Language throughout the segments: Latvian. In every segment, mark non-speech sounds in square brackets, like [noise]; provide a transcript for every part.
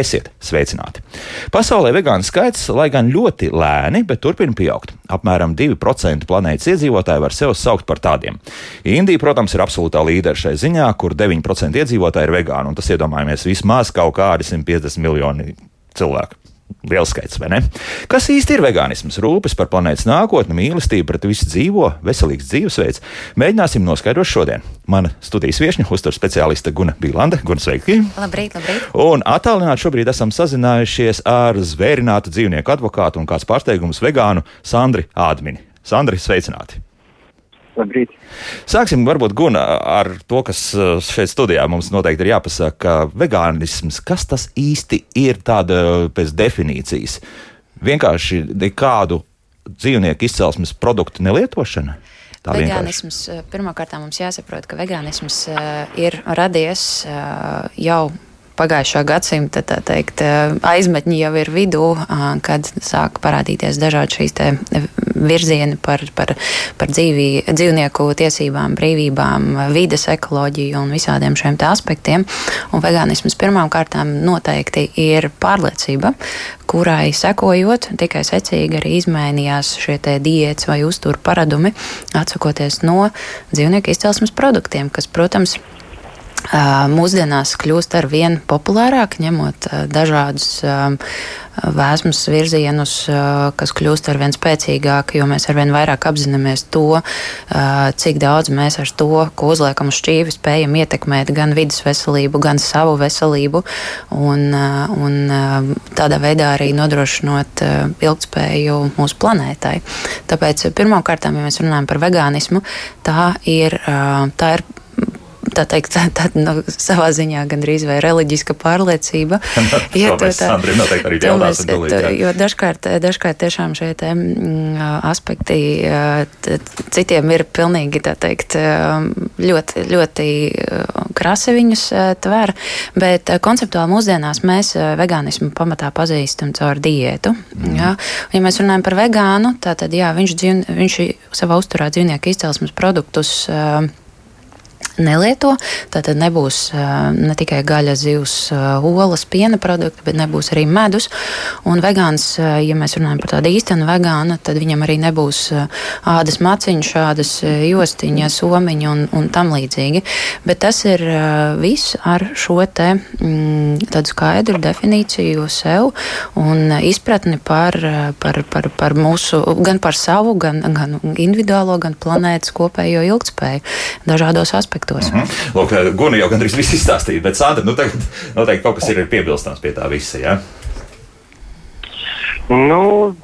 Esiet sveicināti! Pasaulē vegānu skaits, lai gan ļoti lēni, bet turpina pieaugt. Apmēram 2% planētas iedzīvotāji var sevi saukt par tādiem. Indija, protams, ir absolūtā līdera šai ziņā, kur 9% iedzīvotāji ir vegāni, un tas iedomājamies vismaz kaut kādi 150 miljoni cilvēku. Liels skaits, vai ne? Kas īsti ir vegānisms? Rūpes par planētas nākotni, mīlestība pret visu dzīvo, veselīgs dzīvesveids. Mēģināsim noskaidrot šodien. Mana studijas viesņa, uzturu speciāliste Guna Bīlande. Guna, sveiki! Labrīt, labrīt! Un attālināti šobrīd esam sazinājušies ar zvērinātu dzīvnieku advokātu un kāds pārsteigums vegānu Sandri Ādmini. Sandri, sveicināti! Labrīt. Sāksim varbūt guna ar to, kas uh, šeit studijā mums noteikti ir jāpasaka. Vegānisms, kas tas īsti ir tāda pēc definīcijas? Vienkārši nekādu dzīvnieku izcelsmes produktu nelietošana? Tā Vegānisms. Uh, pirmkārt mums jāsaprot, ka vegānisms uh, ir radies jau pagājušā gadsimta teikt, aizmetņi jau ir vidū, kad sāk parādīties dažādi šīs virzieni par, par, par dzīvī, dzīvnieku tiesībām, brīvībām, vides ekoloģiju un visādiem šiem aspektiem. Un vegānisms pirmām kārtām noteikti ir pārliecība, kurai sekojot, tikai secīgi arī izmainījās šie diētas vai uzturu paradumi, atsakoties no dzīvnieku izcelsmes produktiem, kas, protams, mūsdienās kļūst ar vien populārāk, ņemot dažādus vēsmas virzienus, kas kļūst ar vien spēcīgāki, jo mēs ar vien vairāk apzināmies to, cik daudz mēs ar to, ko uzliekam uz šķīvi, spējam ietekmēt gan vidas veselību, gan savu veselību, un, un tādā veidā arī nodrošinot ilgspēju mūsu planētai. Tāpēc pirmkārt, ja mēs runājam par vegānismu, tā ir, tā ir tā teikt, [laughs] tā, tā, nu, savā ziņā gandrīz vai reliģiska pārliecība. [laughs] ja to tā, arī jautās, mēs, tā, jo dažkārt, dažkārt tiešām šie te, m, mm, aspekti t, citiem ir pilnīgi, tā teikt, ļoti, ļoti krasi viņus tver, bet konceptuāli mūsdienās mēs vegānismu pamatā pazīstam caur diētu. Mm. Ja? ja mēs runājam par vegānu, tad jā, viņš, dzīv, viņš savā uzturā dzīvnieku izcelsmes produktus uh, nelieto. Tātad nebūs ne tikai gaļa, zivs, olas, piena produkti, bet nebūs arī medus. Un vegāns, ja mēs runājam par tādu īstenu vegānu, tad viņam arī nebūs ādas maciņu, šādas jostiņa, somiņa un, un tam līdzīgi. Bet tas ir viss ar šo te mm, tādu skaidru definīciju sev un izpratni par, par, par, par mūsu, gan par savu, gan, gan individuālo, gan planētas kopējo ilgspēju dažādos aspektos aspektos. Mm -hmm. Lūk, eh, Guna jau gandrīz viss izstāstīja, bet Sandra, nu tagad noteikti kaut kas ir piebilstams pie tā visa. Ja? Nu,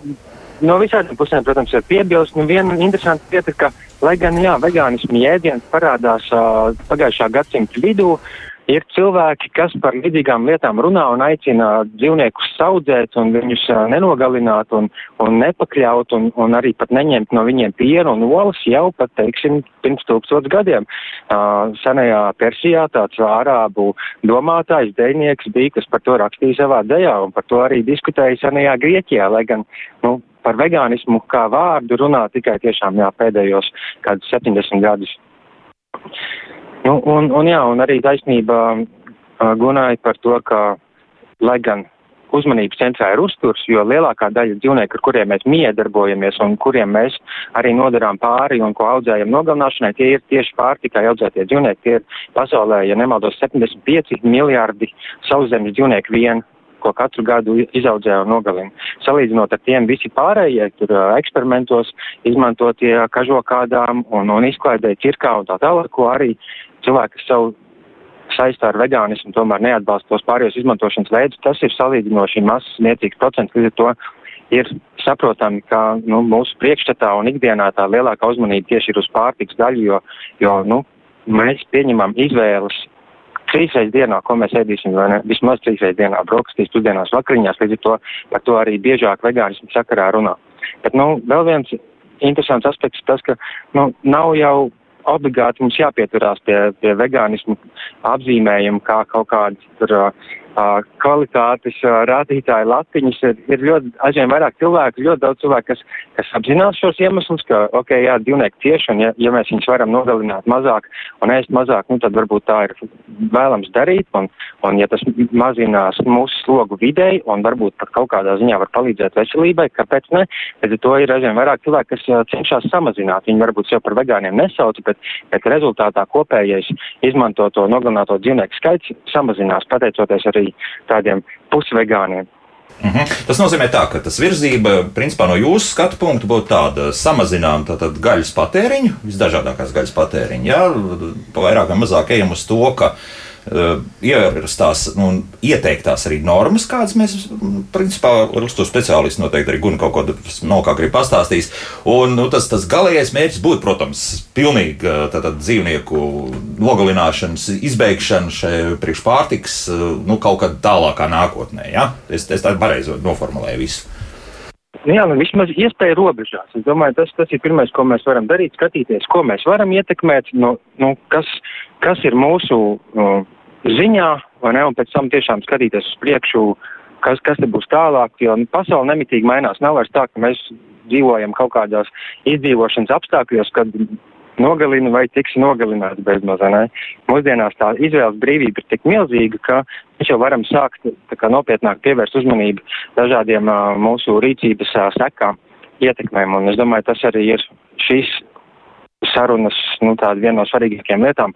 no visādiem pusēm, protams, ir piebilst. Nu, viena interesanta lieta, ka, lai gan jā, vegānismu jēdziens parādās uh, pagājušā gadsimta vidū, uh, Ir cilvēki, kas par līdzīgām lietām runā un aicina dzīvniekus saudzēt un viņus nenogalināt un, un nepakļaut un, un arī pat neņemt no viņiem pienu un olas jau pat, teiksim, pirms tūkstots gadiem. Uh, senajā Persijā tāds ārābu domātājs, dejnieks bija, kas par to rakstīja savā dejā un par to arī diskutēja senajā Grieķijā, lai gan, nu, par vegānismu kā vārdu runā tikai tiešām jā, pēdējos kādus 70 gadus. Nu, un, un, jā, un arī taisnība uh, Gunāja par to, ka, lai gan uzmanības centrā ir uzturs, jo lielākā daļa dzīvnieku, ar kuriem mēs miedarbojamies un kuriem mēs arī nodarām pāri un ko audzējam nogalināšanai, tie ir tieši pārtikai audzētie dzīvnieki. Tie ir pasaulē, ja nemaldos, 75 miljārdi sauszemes dzīvnieku vien ko katru gadu izaudzē un nogalina. Salīdzinot ar tiem visi pārējie, tur eksperimentos izmantotie kažokādām un, un izklaidē cirkā un tā tālāk, ko arī cilvēki, kas savu saistā ar vegānismu, tomēr neatbalsta tos pārējos izmantošanas veidus, tas ir salīdzinoši mazs, niecīgs procents, līdz ar to ir saprotami, ka nu, mūsu priekšstatā un ikdienā tā lielākā uzmanība tieši ir uz pārtiks daļu, jo, jo nu, mēs pieņemam izvēles trīsreiz dienā, ko mēs ēdīsim, vai ne? Vismaz trīsreiz dienā, brokastīs, pusdienās, vakariņās, līdz ar to par to arī biežāk vegānismu sakarā runā. Bet, nu, vēl viens interesants aspekts tas, ka, nu, nav jau obligāti mums jāpieturās pie, pie vegānismu apzīmējuma kā kaut kāda tur, kvalitātes rādītāju latiņas. Ir, ļoti, aizvien vairāk cilvēku, ļoti daudz cilvēku, kas, kas apzinās šos iemeslus, ka, ok, jā, dzīvnieki cieši, un ja, ja mēs viņus varam nogalināt mazāk un ēst mazāk, nu tad varbūt tā ir vēlams darīt, un, un ja tas mazinās mūsu slogu videi, un varbūt pat kaut kādā ziņā var palīdzēt veselībai, kāpēc ne? Tad to ir aizvien vairāk cilvēku, kas cenšas samazināt. Viņi varbūt sev par vegāniem nesauc, bet, bet rezultātā kopējais izmantoto nogalināto dzīvnieku skaits samazinās, pateicoties arī tādiem pusvegāniem. Mm -hmm. Tas nozīmē, tā, ka tas virzība, principā, no jūsu skatu punkta būtu tāda samazinām tātad, gaļas patēriņu, visdažādākās gaļas patēriņu. Jā, vairāk vai mazāk ejam uz to, ka ierastās un nu, ieteiktās arī normas, kādas mēs, principā, ar uzturu speciālistu noteikti arī guna kaut ko nokāk arī pastāstīs. Un nu, tas, tas galīgais mērķis būtu, protams, pilnīga tātad, dzīvnieku nogalināšanas, izbeigšana šai priekš pārtiks, nu, kaut kad tālākā nākotnē. Ja? Es, es tā pareizi noformulēju visu. Nu jā, nu vismaz iespēja robežās. Es domāju, tas, tas ir pirmais, ko mēs varam darīt, skatīties, ko mēs varam ietekmēt, nu, nu, kas, kas ir mūsu uh, ziņā, vai ne, un pēc tam tiešām skatīties uz priekšu, kas, kas te būs tālāk, jo nu, pasaule nemitīgi mainās. Nav vairs tā, ka mēs dzīvojam kaut kādās izdzīvošanas apstākļos, kad nogalina vai tiks nogalināts bezmazā. Mūsdienās tā izvēles brīvība ir tik milzīga, ka mēs jau varam sākt kā, nopietnāk pievērst uzmanību dažādiem uh, mūsu rīcības uh, sekām, ietekmēm. Un es domāju, tas arī ir šīs sarunas, nu, tāda viena no svarīgākajām lietām.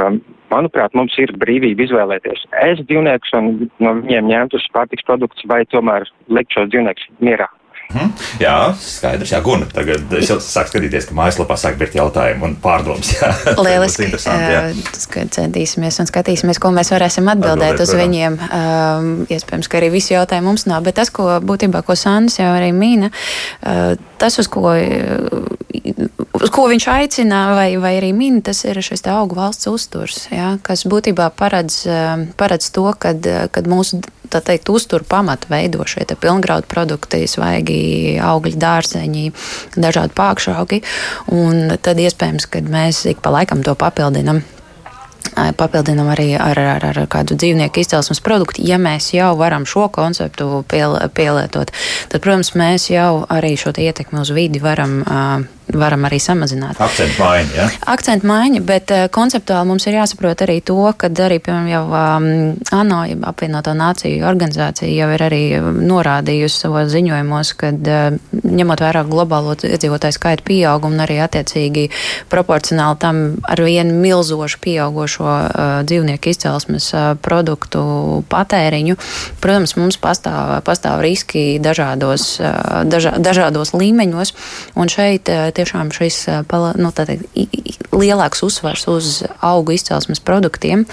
Um, manuprāt, mums ir brīvība izvēlēties ēst dzīvniekus un no viņiem ņemt uz pārtiks produktus vai tomēr likt šos dzīvniekus mierā. Hmm. Jā, skaidrs. Jā, Guna. Tagad es jau sāku skatīties, ka mājaslapā sāk būt jautājumi un pārdomas. [laughs] Lieliski. Centīsimies un skatīsimies, ko mēs varēsim atbildēt, atbildēt uz protams. viņiem. Um, iespējams, ka arī visi jautājumi mums nav, bet tas, ko būtībā, ko Sandis jau arī mīna, uh, tas, uz ko, uz ko viņš aicina vai, vai arī min, tas ir šis augu valsts uzturs, ja, kas būtībā paredz, paredz to, kad, kad mūsu tā teikt, uzturu pamatu veido šie pilngraudu produkti, svaigi augļi, dārzeņi, dažādi pākšaugi. Un tad iespējams, ka mēs ik pa laikam to papildinam papildinām arī ar, ar, ar kādu dzīvnieku izcelsmes produktu. Ja mēs jau varam šo konceptu pielietot, tad, protams, mēs jau arī šo ietekmi uz vidi varam uh, varam arī samazināt. Akcentu maiņa. Ja? Akcentu maiņa, bet uh, konceptuāli mums ir jāsaprot arī to, ka arī, piemēram, jau um, ANO, apvienoto nāciju organizācija jau ir arī norādījusi savos ziņojumos, ka uh, ņemot vērā globālo iedzīvotāju skaitu pieaugumu un arī attiecīgi proporcionāli tam ar vienu milzošu pieaugošo uh, dzīvnieku izcelsmes uh, produktu patēriņu, protams, mums pastāv, pastāv riski dažādos, uh, dažā, dažādos līmeņos, un šeit uh, tiešām šis nu, teikt, lielāks uzsvars uz augu izcelsmes produktiem,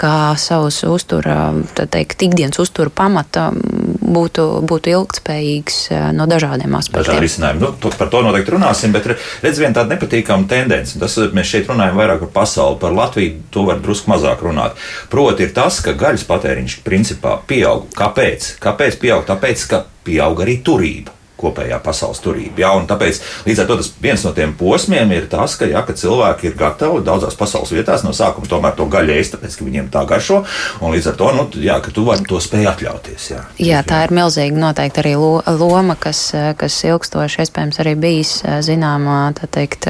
kā savus uztura, teikt, ikdienas uztura pamata būtu, būtu ilgtspējīgs no dažādiem aspektiem. Dažādi risinājumi. Nu, to, par to noteikti runāsim, bet redz vien tāda nepatīkama tendence. Tas mēs šeit runājam vairāk par pasauli, par Latviju to var drusku mazāk runāt. Proti ir tas, ka gaļas patēriņš principā pieaug. Kāpēc? Kāpēc pieaug? Tāpēc, ka pieaug arī turība kopējā pasaules turība. Ja? Tāpēc līdz ar to viens no tiem posmiem ir tas, ka, ja, ka cilvēki ir gatavi daudzās pasaules vietās no sākuma tomēr to gaļu ēst, tāpēc ka viņiem tā garšo, līdz ar to nu, jā, tu vari to spēj atļauties. Jā, jā tā ir milzīga noteikti arī loma, kas, kas ilgstoši iespējams arī bijis zināmā, teikt,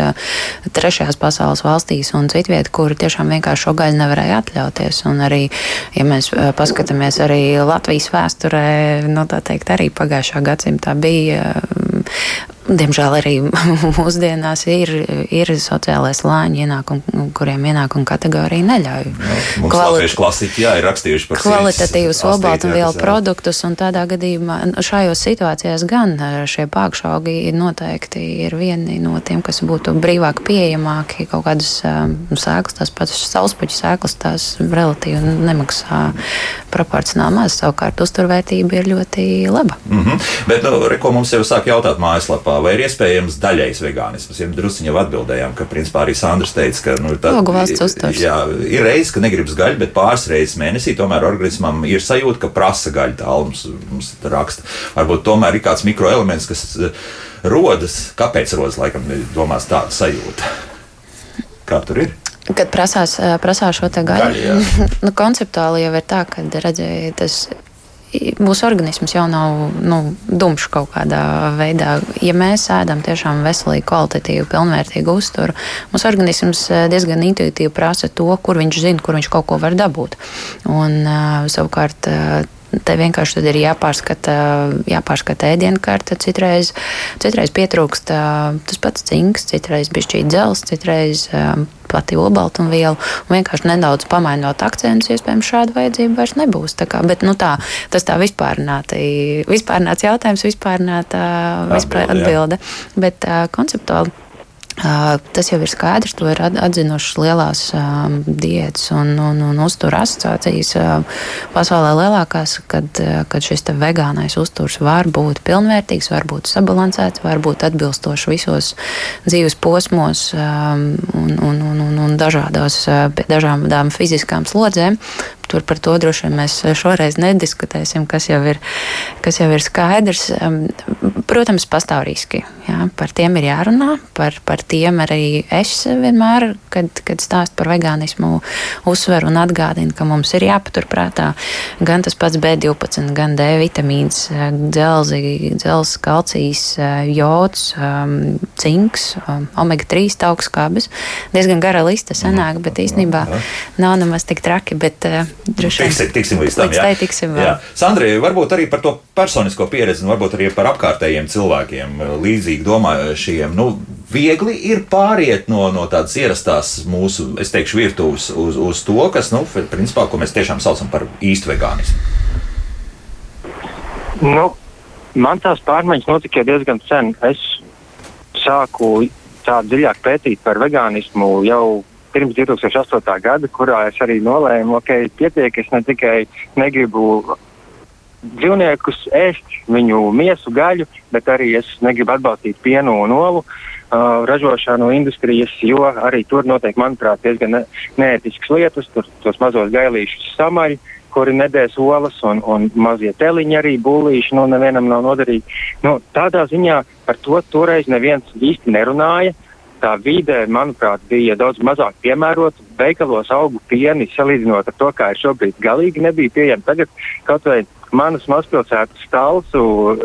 trešajās pasaules valstīs un citviet, kur tiešām vienkārši šo gaļu nevarēja atļauties. Un arī, ja mēs paskatāmies arī Latvijas vēsturē, nu, tā teikt, arī pagājušā gadsimtā bija um, Diemžēl arī [laughs] mūsdienās ir, ir sociālais lāņi ienākumi, kuriem ienākuma kategorija neļauj. Jā, mums Kvali... klasiķi jā, ir rakstījuši par kvalitatīvus olbaltumvielu produktus, un tādā gadījumā nu, šajos situācijās gan šie pākšaugi noteikti ir vieni no tiem, kas būtu brīvāk pieejamāki. Kaut kādas um, sēklas, tās pašas sauspuķu sēklas, tās relatīvi nemaksā proporcionāli maz. Savukārt uzturvērtība ir ļoti laba. Mm -hmm. Bet, nu, re, ko mums jau sāk jautāt mājaslapā? Vai ir iespējams daļējs vegānisms? Ja druskuļi jau atbildējām, ka principā arī Sandrs teica, ka nu, tā, jā, ir reizes, ka negribas gaļu, bet pāris reizes mēnesī tomēr organismam ir sajūta, ka prasa gaļu. Tā mums, mums raksta. Varbūt tomēr ir kāds mikroelements, kas eh, rodas. Kāpēc rodas laikam domās tāda sajūta? Kā tur ir? Kad prasās, prasās šo te gaļu, [laughs] nu, konceptuāli jau ir tā, ka redzēja, tas mūsu organisms jau nav nu, dumšs kaut kādā veidā. Ja mēs ēdam tiešām veselīgu, kvalitatīvu, pilnvērtīgu uzturu, mūsu organisms diezgan intuitīvi prasa to, kur viņš zina, kur viņš kaut ko var dabūt. Un, savukārt, Te vienkārši ir jāpārskata, jāpārskata ēdienkarte. Citreiz, citreiz pietrūkst tas pats cinks, citreiz bija šī dzelzs, citreiz pati olbaltumviela. Vienkārši nedaudz pamainot akcentus, iespējams, šāda vajadzība vairs nebūs. Tā kā, bet, nu, tā, tas tā vispārnāti, vispārnāts jautājums, vispārnāta vispār atbilde. Bet konceptuāli Tas jau ir skaidrs, to ir atzinušas lielās um, diētas un, un, un uztura asociācijas uh, pasaulē lielākās, kad, kad šis vegānais uzturs var būt pilnvērtīgs, var būt sabalansēts, var būt atbilstošs visos dzīves posmos um, un, un, un, un, un dažādās, dažādām fiziskām slodzēm. Tur par to droši vien mēs šoreiz nediskutēsim, kas jau ir, kas jau ir skaidrs. Protams, pastāv riski. Jā, par tiem ir jārunā, par, par tiem arī es vienmēr, kad, kad stāstu par vegānismu, uzsveru un atgādinu, ka mums ir jāpaturprātā gan tas pats B12, gan D vitamīns, dzelzi, dzelzs, kalcijs, jods, cinks, omega-3 augstskābes. Diezgan gara lista sanāk, bet īstenībā nav nemaz tik traki. Bet, tiksim, tiksim līdz tam. Līdz jā. Tiksim, jā. Sandrija, varbūt arī par to personisko pieredzi, un varbūt arī par apkārtējiem cilvēkiem, līdzīgi domājošiem. Nu, viegli ir pāriet no, no tādas ierastās mūsu, es teikšu, virtuves uz, uz to, kas, nu, principā, ko mēs tiešām saucam par īstu vegānismu. Nu, man tās pārmaiņas notika diezgan sen. Es sāku tā dziļāk pētīt par vegānismu jau pirms 2008. gada, kurā es arī nolēmu, ok, pietiek, es ne tikai negribu dzīvniekus ēst, viņu miesu, gaļu, bet arī es negribu atbalstīt pienu un olu uh, ražošanu industrijas, jo arī tur notiek, manuprāt, diezgan ne neētiskas lietas, tur tos mazos gailīšus samaļ, kuri nedēs olas un, un mazie teliņi arī būlīši, nu nevienam nav noderīgi. Nu, tādā ziņā par to toreiz neviens īsti nerunāja. Uh, tā vide, manuprāt, bija daudz mazāk piemērota. Veikalos augu pieni, salīdzinot ar to, kā ir šobrīd, galīgi nebija pieejami. Tagad kaut vai manas mazpilsētas stalsu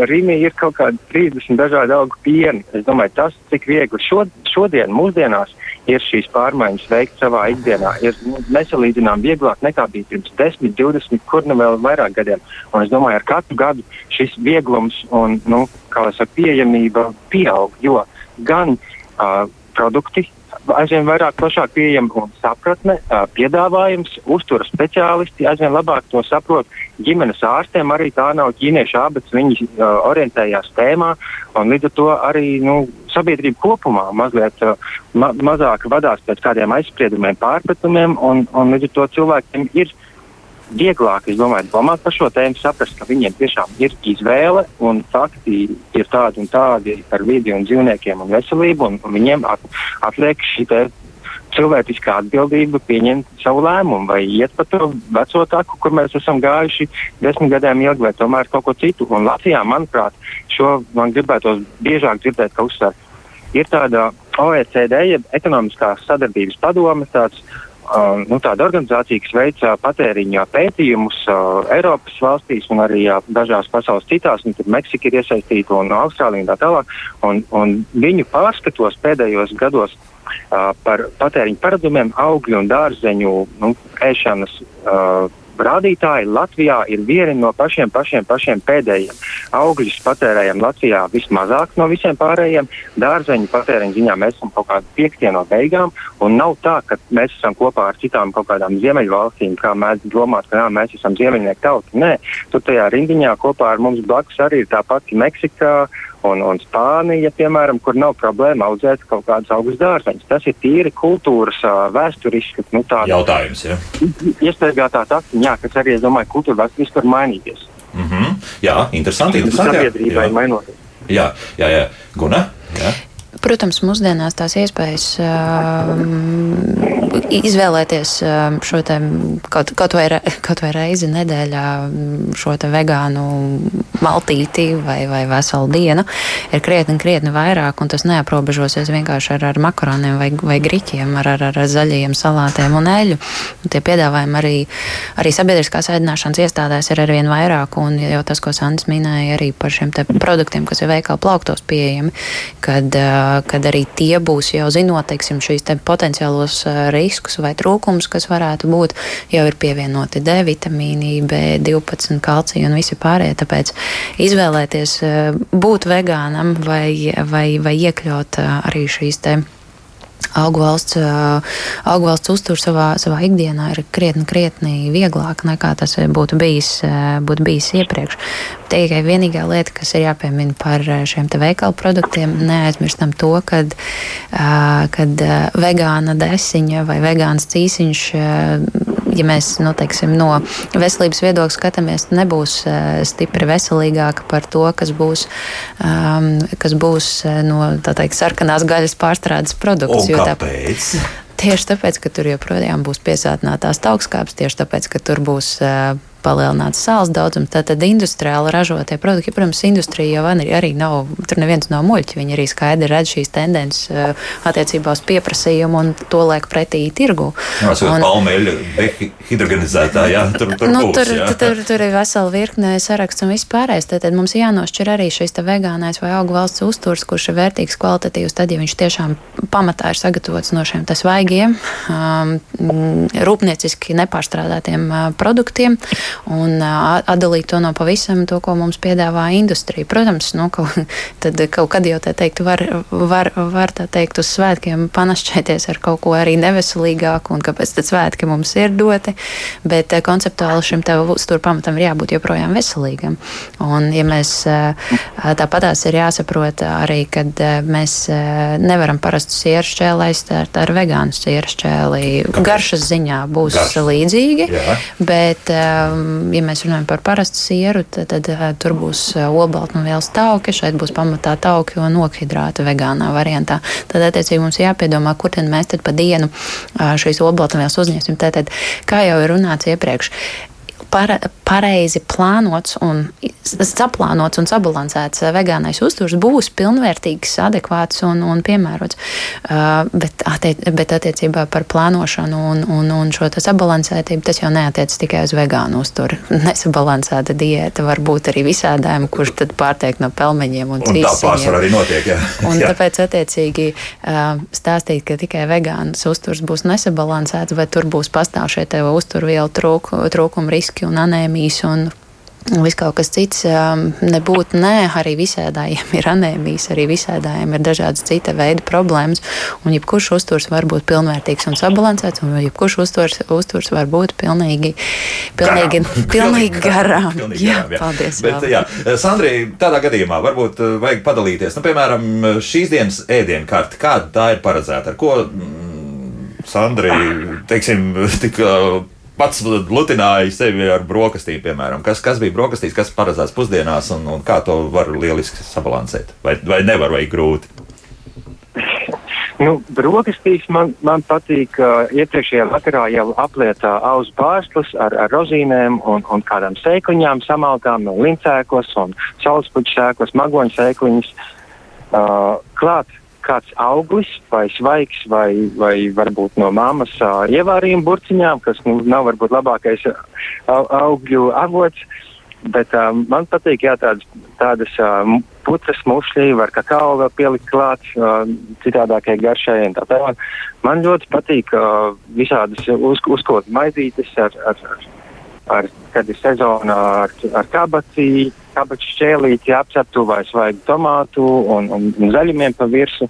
Rīgā ir kaut kādi 30 dažādi augu pieni. Es domāju, tas, cik viegli šod, šodien, mūsdienās, ir šīs pārmaiņas veikt savā ikdienā, ir nu, nesalīdzinām vieglāk nekā bija pirms 10, 20, kur nu vēl vairāk gadiem. Un es domāju, ar katru gadu šis vieglums un, nu, kā jau saka, pieejamība pieaug, jo gan uh, produkti aizvien vairāk plašāk pieejami un sapratne, piedāvājums, uzturas speciālisti aizvien labāk to saprot. Ģimenes ārstiem arī tā nav ķīniešu abets, viņi orientējās tēmā un līdz ar to arī nu, sabiedrība kopumā mazliet ma mazāk vadās pēc kādiem aizspriedumiem, pārpratumiem un, un līdz ar to cilvēkiem ir vieglāk, es domāju, domāt par šo tēmu, saprast, ka viņiem tiešām ir izvēle un fakti ir tādi un tādi par vidi un dzīvniekiem un veselību, un, un viņiem at, atliek šī cilvēciskā atbildība pieņemt savu lēmumu, vai iet pa to veco taku, kur mēs esam gājuši desmit gadiem ilgi, vai tomēr kaut ko citu. Un Latvijā, manuprāt, šo man gribētos biežāk dzirdēt, ka uzsver. Ir tāda OECD, jeb ekonomiskās sadarbības padome, tāds Uh, nu, tāda organizācija, kas veic uh, patēriņa pētījumus uh, Eiropas valstīs un arī uh, dažās pasaules citās, un tur Meksika ir iesaistīta un Austrālija un tā tālāk. Un, un viņu pārskatos pēdējos gados uh, par patēriņa paradumiem augļu un dārzeņu nu, ēšanas. Uh, rādītāji Latvijā ir vieni no pašiem, pašiem, pašiem pēdējiem. Augļus patērējam Latvijā vismazāk no visiem pārējiem. Dārzeņu patēriņa ziņā mēs esam kaut kādi piektie no beigām. Un nav tā, ka mēs esam kopā ar citām kaut kādām ziemeļvalstīm, kā mēs domājam, ka jā, mēs esam ziemeļnieku tauta. Nē, tur tajā rindiņā kopā ar mums blakus arī ir tā pati Meksika un, un Spānija, piemēram, kur nav problēma audzēt kaut kādus augus dārzeņus. Tas ir tīri kultūras, vēsturisks nu, jautājums. Ja? Iespējams, atziņā, kas arī, es domāju, kultūra vēsturiski var mainīties. Mm -hmm. Jā, interesanti. interesanti Sabiedrībai mainoties. Jā, jā, jā. Guna? Jā. Protams, mūsdienās tās iespējas uh, izvēlēties šo te kaut, kaut, vai, kaut vai reizi nedēļā šo te vegānu maltīti vai, vai veselu dienu ir krietni, krietni vairāk, un tas neaprobežosies vienkārši ar, ar makaroniem vai, vai griķiem, ar, ar, ar zaļajiem salātiem un eļu. Un tie piedāvājumi arī, arī sabiedriskās ēdināšanas iestādēs ir arvien vairāk, un jau tas, ko Sandis minēja arī par šiem produktiem, kas ir veikala plauktos pieejami, kad uh, kad arī tie būs jau zinot, teiksim, šīs te potenciālos riskus vai trūkumus, kas varētu būt, jau ir pievienoti D vitamīni, B12, kalcija un visi pārējie. Tāpēc izvēlēties būt vegānam vai, vai, vai iekļaut arī šīs te augu valsts, augu valsts uztur savā, savā ikdienā ir krietni, krietni vieglāk nekā tas būtu bijis, būtu bijis iepriekš. Tikai vienīgā lieta, kas ir jāpiemina par šiem veikalu produktiem, neaizmirstam to, kad vegāna desiņa vai vegāns cīsiņš ja mēs nu, teiksim, no veselības viedokļa skatāmies, nebūs uh, stipri veselīgāka par to, kas būs, um, kas būs uh, no teikt, sarkanās gaļas pārstrādes produkts. Kāpēc? Tā, tieši tāpēc, ka tur joprojām būs piesātinātās augstskāpes, tieši tāpēc, ka tur būs uh, palielināts sāls daudzums. Tātad industriāli ražotie produkti, protams, industrija jau arī nav, tur neviens nav muļķi. Viņi arī skaidri redz šīs tendences uh, attiecībā uz pieprasījumu un to liek pretī tirgu. Tas ir palmeļa hidrogenizētā, jā, tur, tur, nu, būs, tur, jā. tur, tur ir vesela virkne saraksts un viss pārējais. Tad mums jānošķir arī šis vegānais vai augu valsts uzturs, kurš ir vērtīgs, kvalitatīvs, tad, ja viņš tiešām pamatā ir sagatavots no šiem svaigiem, um, rūpnieciski nepārstrādātiem uh, produktiem un atdalīt to no pavisam to, ko mums piedāvā industrija. Protams, nu, kaut, [laughs] tad kaut kad jau tā teikt, var, var, var tā teikt uz svētkiem panašķēties ar kaut ko arī neveselīgāku, un kāpēc tad svētki mums ir doti, bet konceptuāli šim tev uztur pamatam ir jābūt joprojām veselīgam. Un, ja mēs tāpatās ir jāsaprot arī, kad mēs nevaram parastu sieru šķēli aizstāt ar vegānu sieru šķēli. Garšas ziņā būs Garš. līdzīgi, Jā. bet um, ja mēs runājam par parastu sieru, tad, tad uh, tur būs uh, olbaltumvielas tauki, šeit būs pamatā tauki un okhidrāta vegānā variantā. Tad, attiecīgi, mums jāpiedomā, kur tad mēs tad pa dienu uh, šīs olbaltumvielas uzņemsim. Tātad, kā jau ir runāts iepriekš, pareizi plānots un saplānots un sabalansēts eh, vegānais uzturs būs pilnvērtīgs, adekvāts un, un piemērots. Uh, bet, attiec, bet attiecībā par plānošanu un, un, un šo sabalansētību tas jau neatiec tikai uz vegānu uzturu. [laughs] Nesabalansēta diēta var būt arī visādājuma, kurš tad pārtiek no pelmeņiem un cīsiņiem. Tā pārsvarā arī notiek, jā. Un [laughs] jā. tāpēc attiecīgi uh, stāstīt, ka tikai vegāns uzturs būs nesabalansēts, vai tur būs pastāv šie uzturvielu trūk, trūkuma riski un anēmijas un Viss kaut kas cits um, nebūtu, nē, arī visādājiem ir anēmijas, arī visādājiem ir dažādas cita veida problēmas. Un jebkurš uzturs var būt pilnvērtīgs un sabalansēts, un jebkurš uzturs, uzturs var būt pilnīgi, pilnīgi, garām. [laughs] pilnīgi garām. Pilnīgi jā, garām jā. Paldies. Bet, jā. Sandrī, tādā gadījumā varbūt uh, vajag padalīties. Nu, piemēram, šīs dienas ēdienkarte, kāda tā ir paredzēta? Ar ko mm, Sandrī, teiksim, [laughs] tik pats lutināja sevi ar brokastīm, piemēram. Kas, kas bija brokastīs, kas paredzēts pusdienās, un, un kā to var lieliski sabalansēt? Vai, vai nevar, vai grūti? [laughs] Nu, brokastīs man, man patīk. Uh, iepriekšējā vakarā jau aplietā auzu bārstus ar, ar rozīnēm un, un kādām sēkliņām samaltām no lincēkos un saulespuķu sēkos, magoņu sēkliņas. Uh, klāt kāds auglis vai svaigs vai, vai varbūt no mammas uh, ievārījuma burciņām, kas nu, nav varbūt labākais uh, augļu avots. Bet uh, man patīk, jā, tādas, tādas uh, putas mušļi, var kakao vēl pielikt klāt, uh, citādākai garšai un tā tālāk. Man ļoti patīk uh, visādas uz, uzkot maizītes ar, ar, ar, ar, kad ir sezona ar, ar kabacī, kabaču šķēlīti apceptu vai svaigu tomātu un, un, un zaļumiem pa virsu.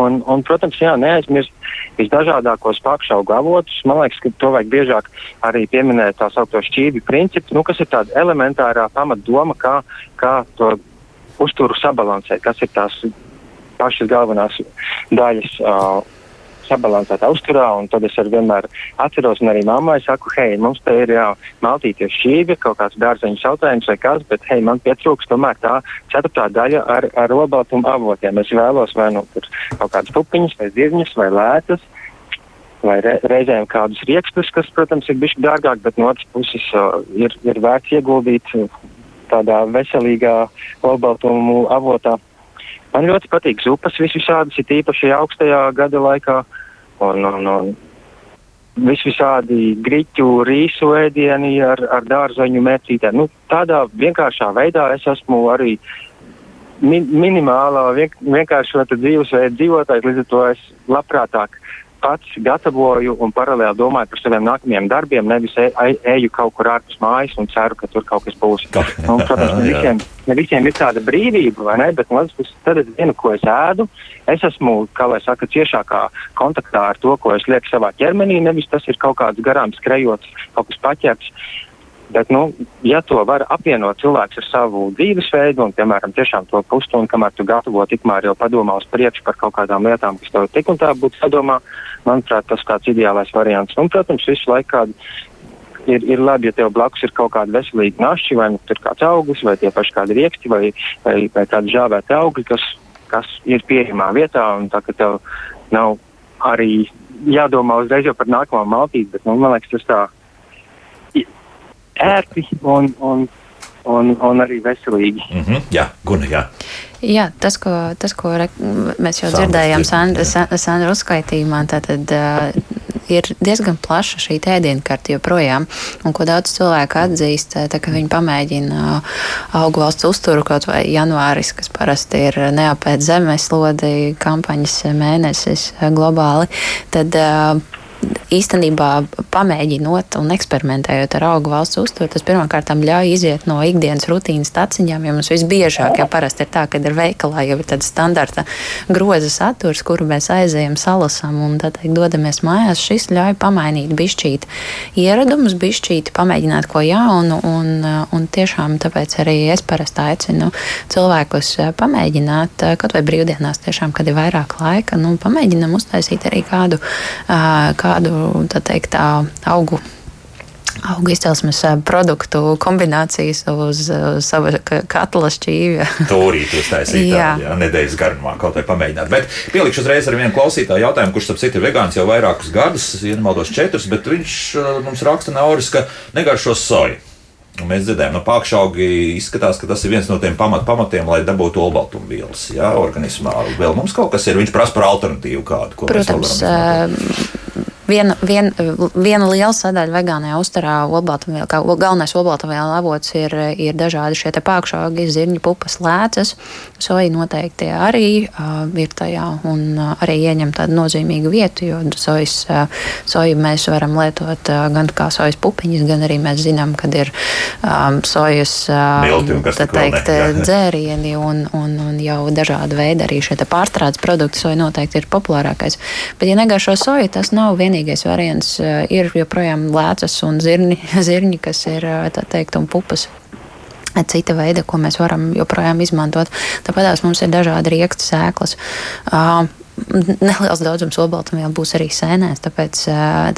Un, un, protams, jā, neaizmirst visdažādākos pakšaugu avotus. Man liekas, ka to vajag biežāk arī pieminēt tā saucamo šķīvi principu, nu, kas ir tāda elementārā pamatdoma, kā, kā to uzturu sabalansēt, kas ir tās pašas galvenās daļas. Uh, sabalansētā uzturā, un tad es vienmēr atceros, un arī mammai saku, hei, mums te ir jā, maltīties šķīvi, kaut kāds dārzeņu sautējums vai kas, bet hei, man pietrūks tomēr tā ceturtā daļa ar, ar olbaltumu avotiem. Es vēlos vai nu tur kaut kādas pupiņas, vai zirņas, vai lētas, vai re, reizēm kādus riekstus, kas, protams, ir bišķi dārgāk, bet no otras puses uh, ir, ir vērts ieguldīt tādā veselīgā olbaltumu avotā. Man ļoti patīk zupas visvisādas, ir īpaši augstajā gada laikā. Un, un, un visvisādi griķu, rīsu ēdieni ar, ar dārzeņu mērcītēm. Nu, tādā vienkāršā veidā es esmu arī min, minimālā, vien, vienkāršota dzīvesveida dzīvotājs, līdz ar to es labprātāk pats gatavoju un paralēli domāju par saviem nākamajiem darbiem, nevis e, e, eju kaut kur ārpus mājas un ceru, ka tur kaut kas būs. Un, protams, [laughs] ne visiem, ne visiem ir tāda brīvība, vai ne? Bet otras puses, tad es zinu, ko es ēdu. Es esmu, kā lai saka, ciešākā kontaktā ar to, ko es lieku savā ķermenī, nevis tas ir kaut kāds garām skrejots, kaut kas paķerts. Bet, nu, ja to var apvienot cilvēks ar savu dzīvesveidu un, piemēram, tiešām to pusstundu, kamēr tu gatavo, tikmēr jau padomā uz priekšu par kaut kādām lietām, kas tev tik un tā būtu jādomā, manuprāt, tas kāds ideālais variants. Un, protams, visu laiku kādu ir, ir labi, ja tev blakus ir kaut kāda veselīga našķi, vai nu, tur kāds auglis, vai tie paši kādi rieksti, vai, vai, vai kādi žāvēti augļi, kas, kas ir pieejamā vietā, un tā, ka tev nav arī jādomā uzreiz jau par nākamo maltīti, bet, nu, man liekas, tas tā ērti un, un, un, un arī veselīgi. Mm -hmm. Jā, Guna, jā. Jā, tas, ko, tas, ko re, mēs jau Sandra dzirdējām Sandra, Sandra uzskaitījumā, tātad uh, ir diezgan plaša šī ēdienkarte joprojām, un ko daudz cilvēku atzīst, tā, ka viņi pamēģina augu valsts uzturu kaut vai janvāris, kas parasti ir neapēc zemeslodi kampaņas mēnesis globāli, tad uh, īstenībā pamēģinot un eksperimentējot ar augu valsts uzturu, tas pirmkārt ļauj iziet no ikdienas rutīnas taciņām, jo mums visbiežāk, ja parasti ir tā, ka ir veikalā jau ir tāda standarta groza saturs, kuru mēs aizējam, salasam un tad teikt, dodamies mājās. Šis ļauj pamainīt bišķīt ieradumus, bišķīt pamēģināt ko jaunu un, un tiešām tāpēc arī es parasti aicinu cilvēkus pamēģināt, kaut vai brīvdienās tiešām, kad ir vairāk laika, nu, pamēģinam uztaisīt arī kādu, kādu kādu teikt, augu augu izcelsmes produktu kombinācijas uz, uz sava katla šķīvja. [laughs] Tūrīt uztaisīt jā. Tā, jā, nedēļas garumā kaut vai pamēģināt. Bet pielikšu uzreiz ar vienu klausītāju jautājumu, kurš, ap citu, ir vegāns jau vairākus gadus, ja nemaldos četrus, bet viņš mums raksta Nauris, ka negaršo soju. Un mēs dzirdējām, no nu, pākšaugi izskatās, ka tas ir viens no tiem pamat, pamatiem, lai dabūtu olbaltumvielas jā, organismā. Vēl mums kaut kas ir, viņš prasa par alternatīvu kādu. Protams, Viena, vien, viena liela sadaļa vegānajā uzturā, kā galvenais olbaltumviela avots ir, ir dažādi šie pākšaugi, zirņu pupas, lēcas. Soja noteikti arī uh, ir tajā un uh, arī ieņem tādu nozīmīgu vietu, jo sojas, uh, soju mēs varam lietot uh, gan kā sojas pupiņas, gan arī mēs zinām, kad ir um, sojas uh, teikt, dzērieni un, un, un jau dažādi veidi arī šie pārstrādes produkti. Soja noteikti ir populārākais. Bet, ja negaišo soju, tas nav vienīgi vienīgais variants eh, ir joprojām lēcas un zirni, [laughs] zirņi, kas ir eh, tā teikt, un pupas cita veida, ko mēs varam joprojām izmantot. Tāpēc mums ir dažādi rieksti sēklas. Uh, neliels daudzums olbaltumvielu būs arī sēnēs, tāpēc,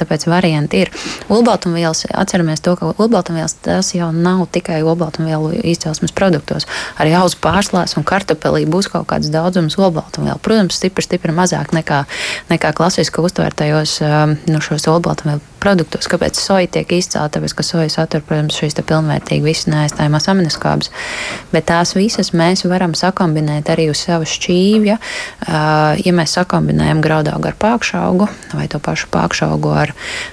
tāpēc varianti ir. Olbaltumvielas, atceramies to, ka olbaltumvielas tas jau nav tikai olbaltumvielu izcelsmes produktos. Arī auzu pārslās un kartupelī būs kaut kāds daudzums olbaltumvielu. Protams, stipri, stipri mazāk nekā, nekā klasiski uztvērtajos nu, šos olbaltumvielu produktos. Kāpēc soja tiek izcelta? Tāpēc, ka soja satur, protams, šīs pilnvērtīgi visas neaizstājumās aminoskābes, bet tās visas mēs varam sakombinēt arī uz sava šķīvja. Ja mēs sakombinējam graudaugu ar pākšaugu vai to pašu pākšaugu ar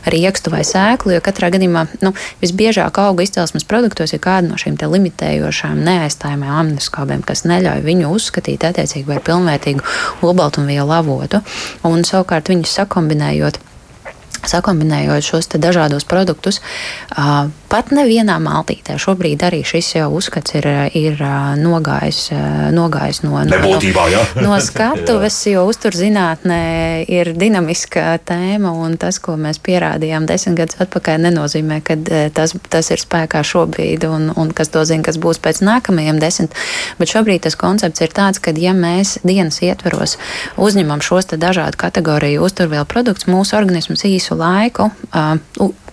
riekstu vai sēklu, jo katrā gadījumā nu, visbiežāk auga izcelsmes produktos ir kāda no šīm limitējošām neaizstājumām aminoskābēm, kas neļauj viņu uzskatīt attiecīgi par pilnvērtīgu olbaltumvielu avotu. Un savukārt viņus sakombinējot sakombinējot šos dažādos produktus. Pat nevienā maltītē šobrīd arī šis uzskats ir, ir nogājis, nogājis no, no, Nebūtībā, ja? no skatuves, jo uzturzinātnē ir dinamiska tēma, un tas, ko mēs pierādījām desmit gadus atpakaļ, nenozīmē, ka tas, tas ir spēkā šobrīd, un, un kas to zina, kas būs pēc nākamajiem desmit. Bet šobrīd tas koncepts ir tāds, ka ja mēs dienas ietveros uzņemam šos dažādu kategoriju uzturvielu produktus, mūsu organisms īsu visu laiku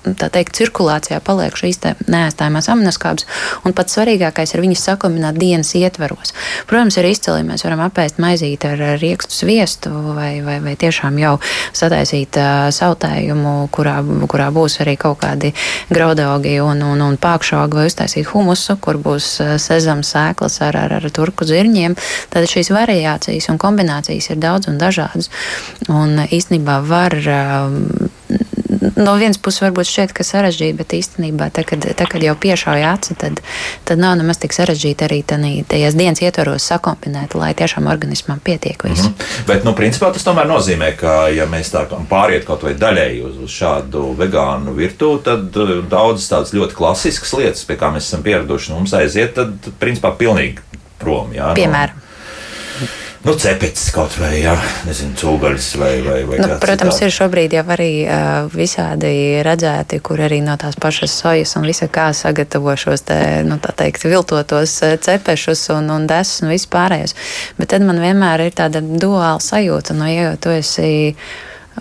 tā teikt, cirkulācijā paliek šīs neaizstājamās aminoskābes, un pats svarīgākais ir viņas sakombinēt dienas ietveros. Protams, ir izcili, mēs varam apēst maizīti ar riekstu sviestu vai, vai, vai tiešām jau sataisīt uh, sautējumu, kurā, kurā būs arī kaut kādi graudaugi un, un, un pākšaugi vai uztaisīt humusu, kur būs uh, sezams sēklas ar, ar, ar turku zirņiem. Tad šīs variācijas un kombinācijas ir daudz un dažādas. Un īstenībā var uh, no vienas puses varbūt šķiet, ka sarežģīti, bet īstenībā, tā, kad, tā, kad jau piešauja aci, tad, tad nav nemaz tik sarežģīti arī tajās dienas ietvaros sakombinēt, lai tiešām organismam pietiek viss. Mm -hmm. Bet, nu, principā tas tomēr nozīmē, ka, ja mēs tā pāriet kaut vai daļēji uz, uz šādu vegānu virtuvi, tad uh, daudzas tādas ļoti klasiskas lietas, pie kā mēs esam pieraduši, nu, mums aiziet, tad, principā, pilnīgi prom. Jā, Piemēram. No, Nu, cepets kaut vai, jā, nezinu, cūgaļas vai, vai, vai nu, Protams, citādi. ir šobrīd jau arī uh, visādi redzēti, kur arī no tās pašas sojas un visa kā sagatavo šos te, nu, tā teikt, viltotos cepešus un, un desus un vispārējos. Bet tad man vienmēr ir tāda duāla sajūta, no, ja jau tu esi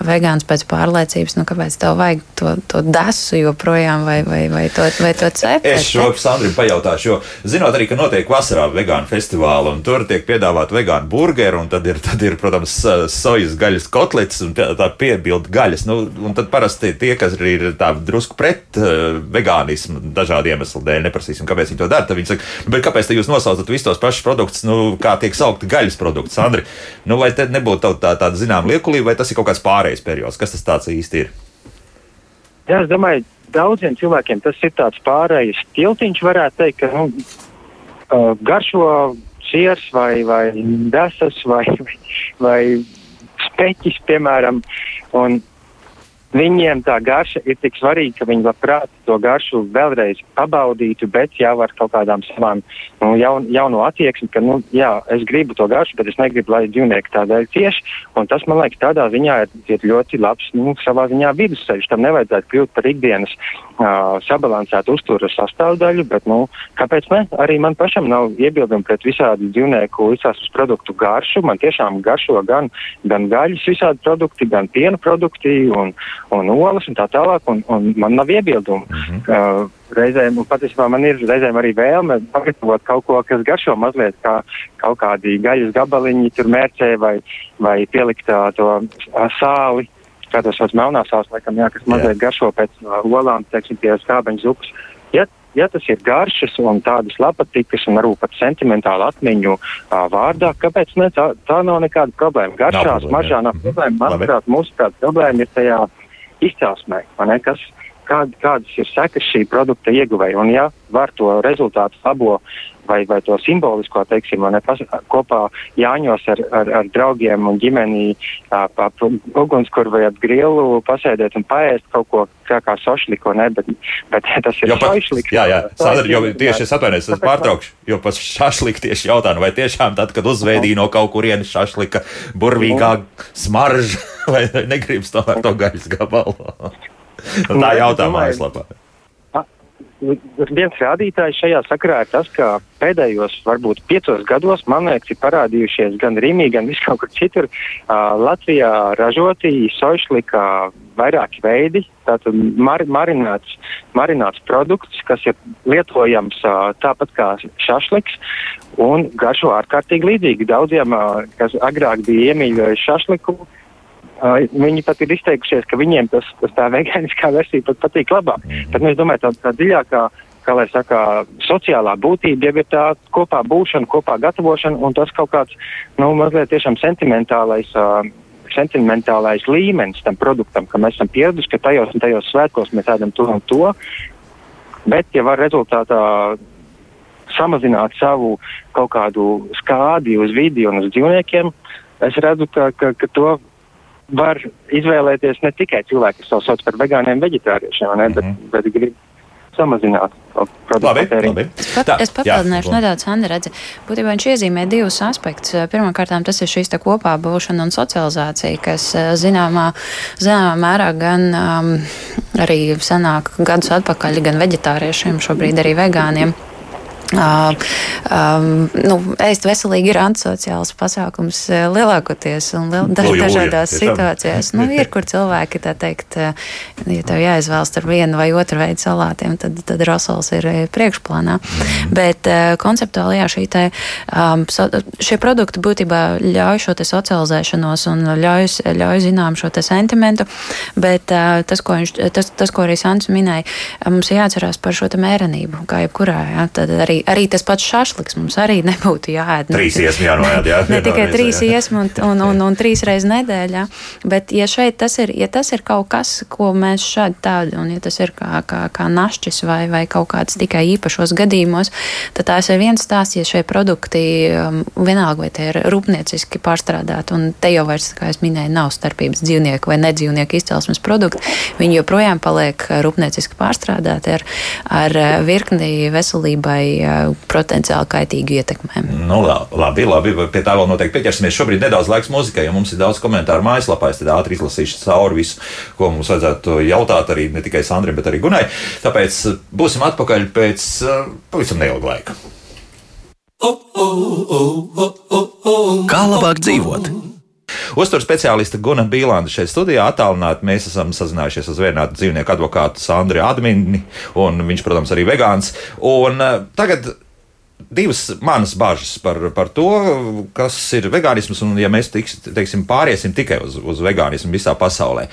vegāns pēc pārliecības, nu, kāpēc tev vajag to, to desu joprojām vai, vai, vai to, vai to cepuri? Es šo Sandrim pajautāšu, jo zinot arī, ka notiek vasarā vegānu festivāli un tur tiek piedāvāt vegānu burgeru un tad ir, tad ir protams, sojas gaļas kotlets un tā, tā piebilda gaļas. Nu, un tad parasti tie, kas ir tā drusku pret uh, vegānismu dažādu iemeslu dēļ, neprasīsim, kāpēc viņi to dara, tad viņi saka, bet kāpēc jūs nosaucat visus tos pašus produktus, nu, kā tiek saukti gaļas produkti, Sandri? Nu, vai te nebūtu tā, tā, tāda zinām liekulība, vai tas ir kaut kāds pārējais? Pārējais periods? Kas tas īsti ir? Jā, es domāju, daudziem cilvēkiem tas ir tāds pārējais tiltiņš, varētu teikt, ka nu, uh, garšo siers vai, vai desas vai, [laughs] vai, speķis, piemēram. Viņiem tā garša ir tik svarīga, ka viņi labprāt to garšu vēlreiz pabaudītu, bet jau ar kaut kādām savām nu, jaun, jauno attieksmi, ka, nu, jā, es gribu to garšu, bet es negribu, lai dzīvnieki tādēļ cieši. Tas, man liekas, tādā ziņā ir, ir ļoti labs, nu, savā ziņā vidusceļš. Tam nevajadzētu kļūt par ikdienas uh, sabalansētu uzturas sastāvdaļu, bet, nu, kāpēc ne? Arī man pašam nav iebildumi pret visādi dzīvnieku izcelsmes produktu garšu. Man tiešām garšo gan, gan gaļas visādi produkti, gan piena produkti. Un, un olas un tā tālāk, un, un man nav iebildumu. Mm -hmm. uh, reizēm, un patiesībā man ir reizēm arī vēlme pagatavot kaut ko, kas garšo mazliet kā kaut kādi gaļas gabaliņi tur mērcē vai, vai pielikt uh, to uh, sāli. Kā tas sauc, melnā sāls, laikam, jā, kas mazliet jā. garšo pēc uh, olām, teiksim, pie skābeņu zupas. Ja ja tas ir garšas un tādas lapatikas un varbūt pat sentimentāla atmiņu uh, vārdā, kāpēc ne? Tā, tā nav nekāda problēma. Garšās, maržā nav problēma. Manuprāt, mūsu problēma ir tajā izcelsmē, kas, kād, kādas ir sekas šī produkta ieguvēja. Un, ja var to rezultātu labo vai, vai to simbolisko, teiksim, ne, pas, kopā Jāņos ar, ar, ar draugiem un ģimeni pa ugunskura vai ap grilu pasēdēt un paēst kaut ko kā, kā sošliko, ne, bet, bet [laughs] tas ir šašliks. Jā, jā, Sadar, jo tieši es atvainojos, es pārtraukšu, jo par šašliku tieši jautāju, vai tiešām tad, kad uzveidīja no kaut kurienes šašlika burvīgā smarža, [laughs] vai negribas tomēr to gaļas gabalu? [laughs] Tā jautājuma aizlapā viens rādītājs šajā sakarā ir tas, ka pēdējos, varbūt piecos gados, man liekas, ir parādījušies gan Rīgā, gan viskaur kur citur uh, Latvijā ražoti sojušlika vairāki veidi. Tātad mar, marināts, marināts produkts, kas ir lietojams uh, tāpat kā šašliks un garšo ārkārtīgi līdzīgi daudziem, uh, kas agrāk bija iemīļojuši šašliku. Uh, viņi pat ir izteikušies, ka viņiem tas, tas tā vegāniskā versija pat patīk labāk. -hmm. Bet nu, es domāju, tā, tā dziļākā, kā lai saka, sociālā būtība jau ir tā kopā būšana, kopā gatavošana un tas kaut kāds, nu, mazliet tiešām sentimentālais. Uh, sentimentālais līmenis tam produktam, ka mēs esam pieraduši, ka tajos un tajos svētkos mēs ēdam to un to. Bet, ja var rezultātā samazināt savu kaut kādu skādi uz vidi un uz dzīvniekiem, es redzu, ka, ka, ka to var izvēlēties ne tikai cilvēki, kas to sauc par vegāniem, veģetāriešiem, ne, mm -hmm. bet, mhm. bet grib samazināt labi, labi. Es, pat, Tā, es papildināšu jā, nedaudz, Anna, redzi. Būtībā viņš iezīmē divus aspektus. Pirmkārt, tas ir šīs kopā būšana un socializācija, kas zināmā, zināmā mērā gan um, arī senāk gadus atpakaļ gan veģetāriešiem, šobrīd arī vegāniem. Uh, um, nu, ēst veselīgi ir antisociāls pasākums lielākoties un liel, daž, dažādās jā, situācijās. Nu, ir, kur cilvēki, tā teikt, ja tev jāizvēlas ar vienu vai otru veidu salātiem, tad, tad rosols ir priekšplānā. Mm. Bet uh, konceptuāli, jā, šī te, um, so, šie produkti būtībā ļauj šo te socializēšanos un ļauj, ļauj zinām šo te sentimentu, bet uh, tas, ko viņš, tas, tas, ko arī Sants minēja, mums jāatcerās par šo te mērenību, kā jebkurā, jā, tad arī arī, arī tas pats šašliks mums arī [laughs] nebūtu jāēd. Trīs iesmi jānoēd, jā. [laughs] ne tikai trīs iesmi un, un, un, un trīs reizes nedēļā, bet ja šeit tas ir, ja tas ir kaut kas, ko mēs šādi tādi, un ja tas ir kā, kā, kā našķis vai, vai kaut kāds tikai īpašos gadījumos, tad tās ir viens stāsts, ja šie produkti um, vienalga vai tie ir rūpnieciski pārstrādāti, un te jau vairs, kā es minēju, nav starpības dzīvnieku vai nedzīvnieku izcelsmes produkti, viņi joprojām paliek rūpnieciski pārstrādāti ar, ar virkni veselībai potenciāli kaitīgu ietekmēm. Nu, labi, labi, pie tā vēl noteikti pieķersimies. Šobrīd nedaudz laiks muzikai, jo mums ir daudz komentāru mājaslapā. Es tad ātri izlasīšu cauri visu, ko mums vajadzētu jautāt arī ne tikai Sandrai, bet arī Gunai. Tāpēc būsim atpakaļ pēc uh, pavisam neilga laika. Kā labāk dzīvot? Uzturu speciāliste Guna Bīlāna šeit studijā attālināti. Mēs esam sazinājušies ar zvērnātu dzīvnieku advokātu Sandri Admini, un viņš, protams, arī vegāns. Un uh, tagad divas manas bažas par, par to, kas ir vegānisms, un ja mēs tiks, teiksim, pāriesim tikai uz, uz vegānismu visā pasaulē.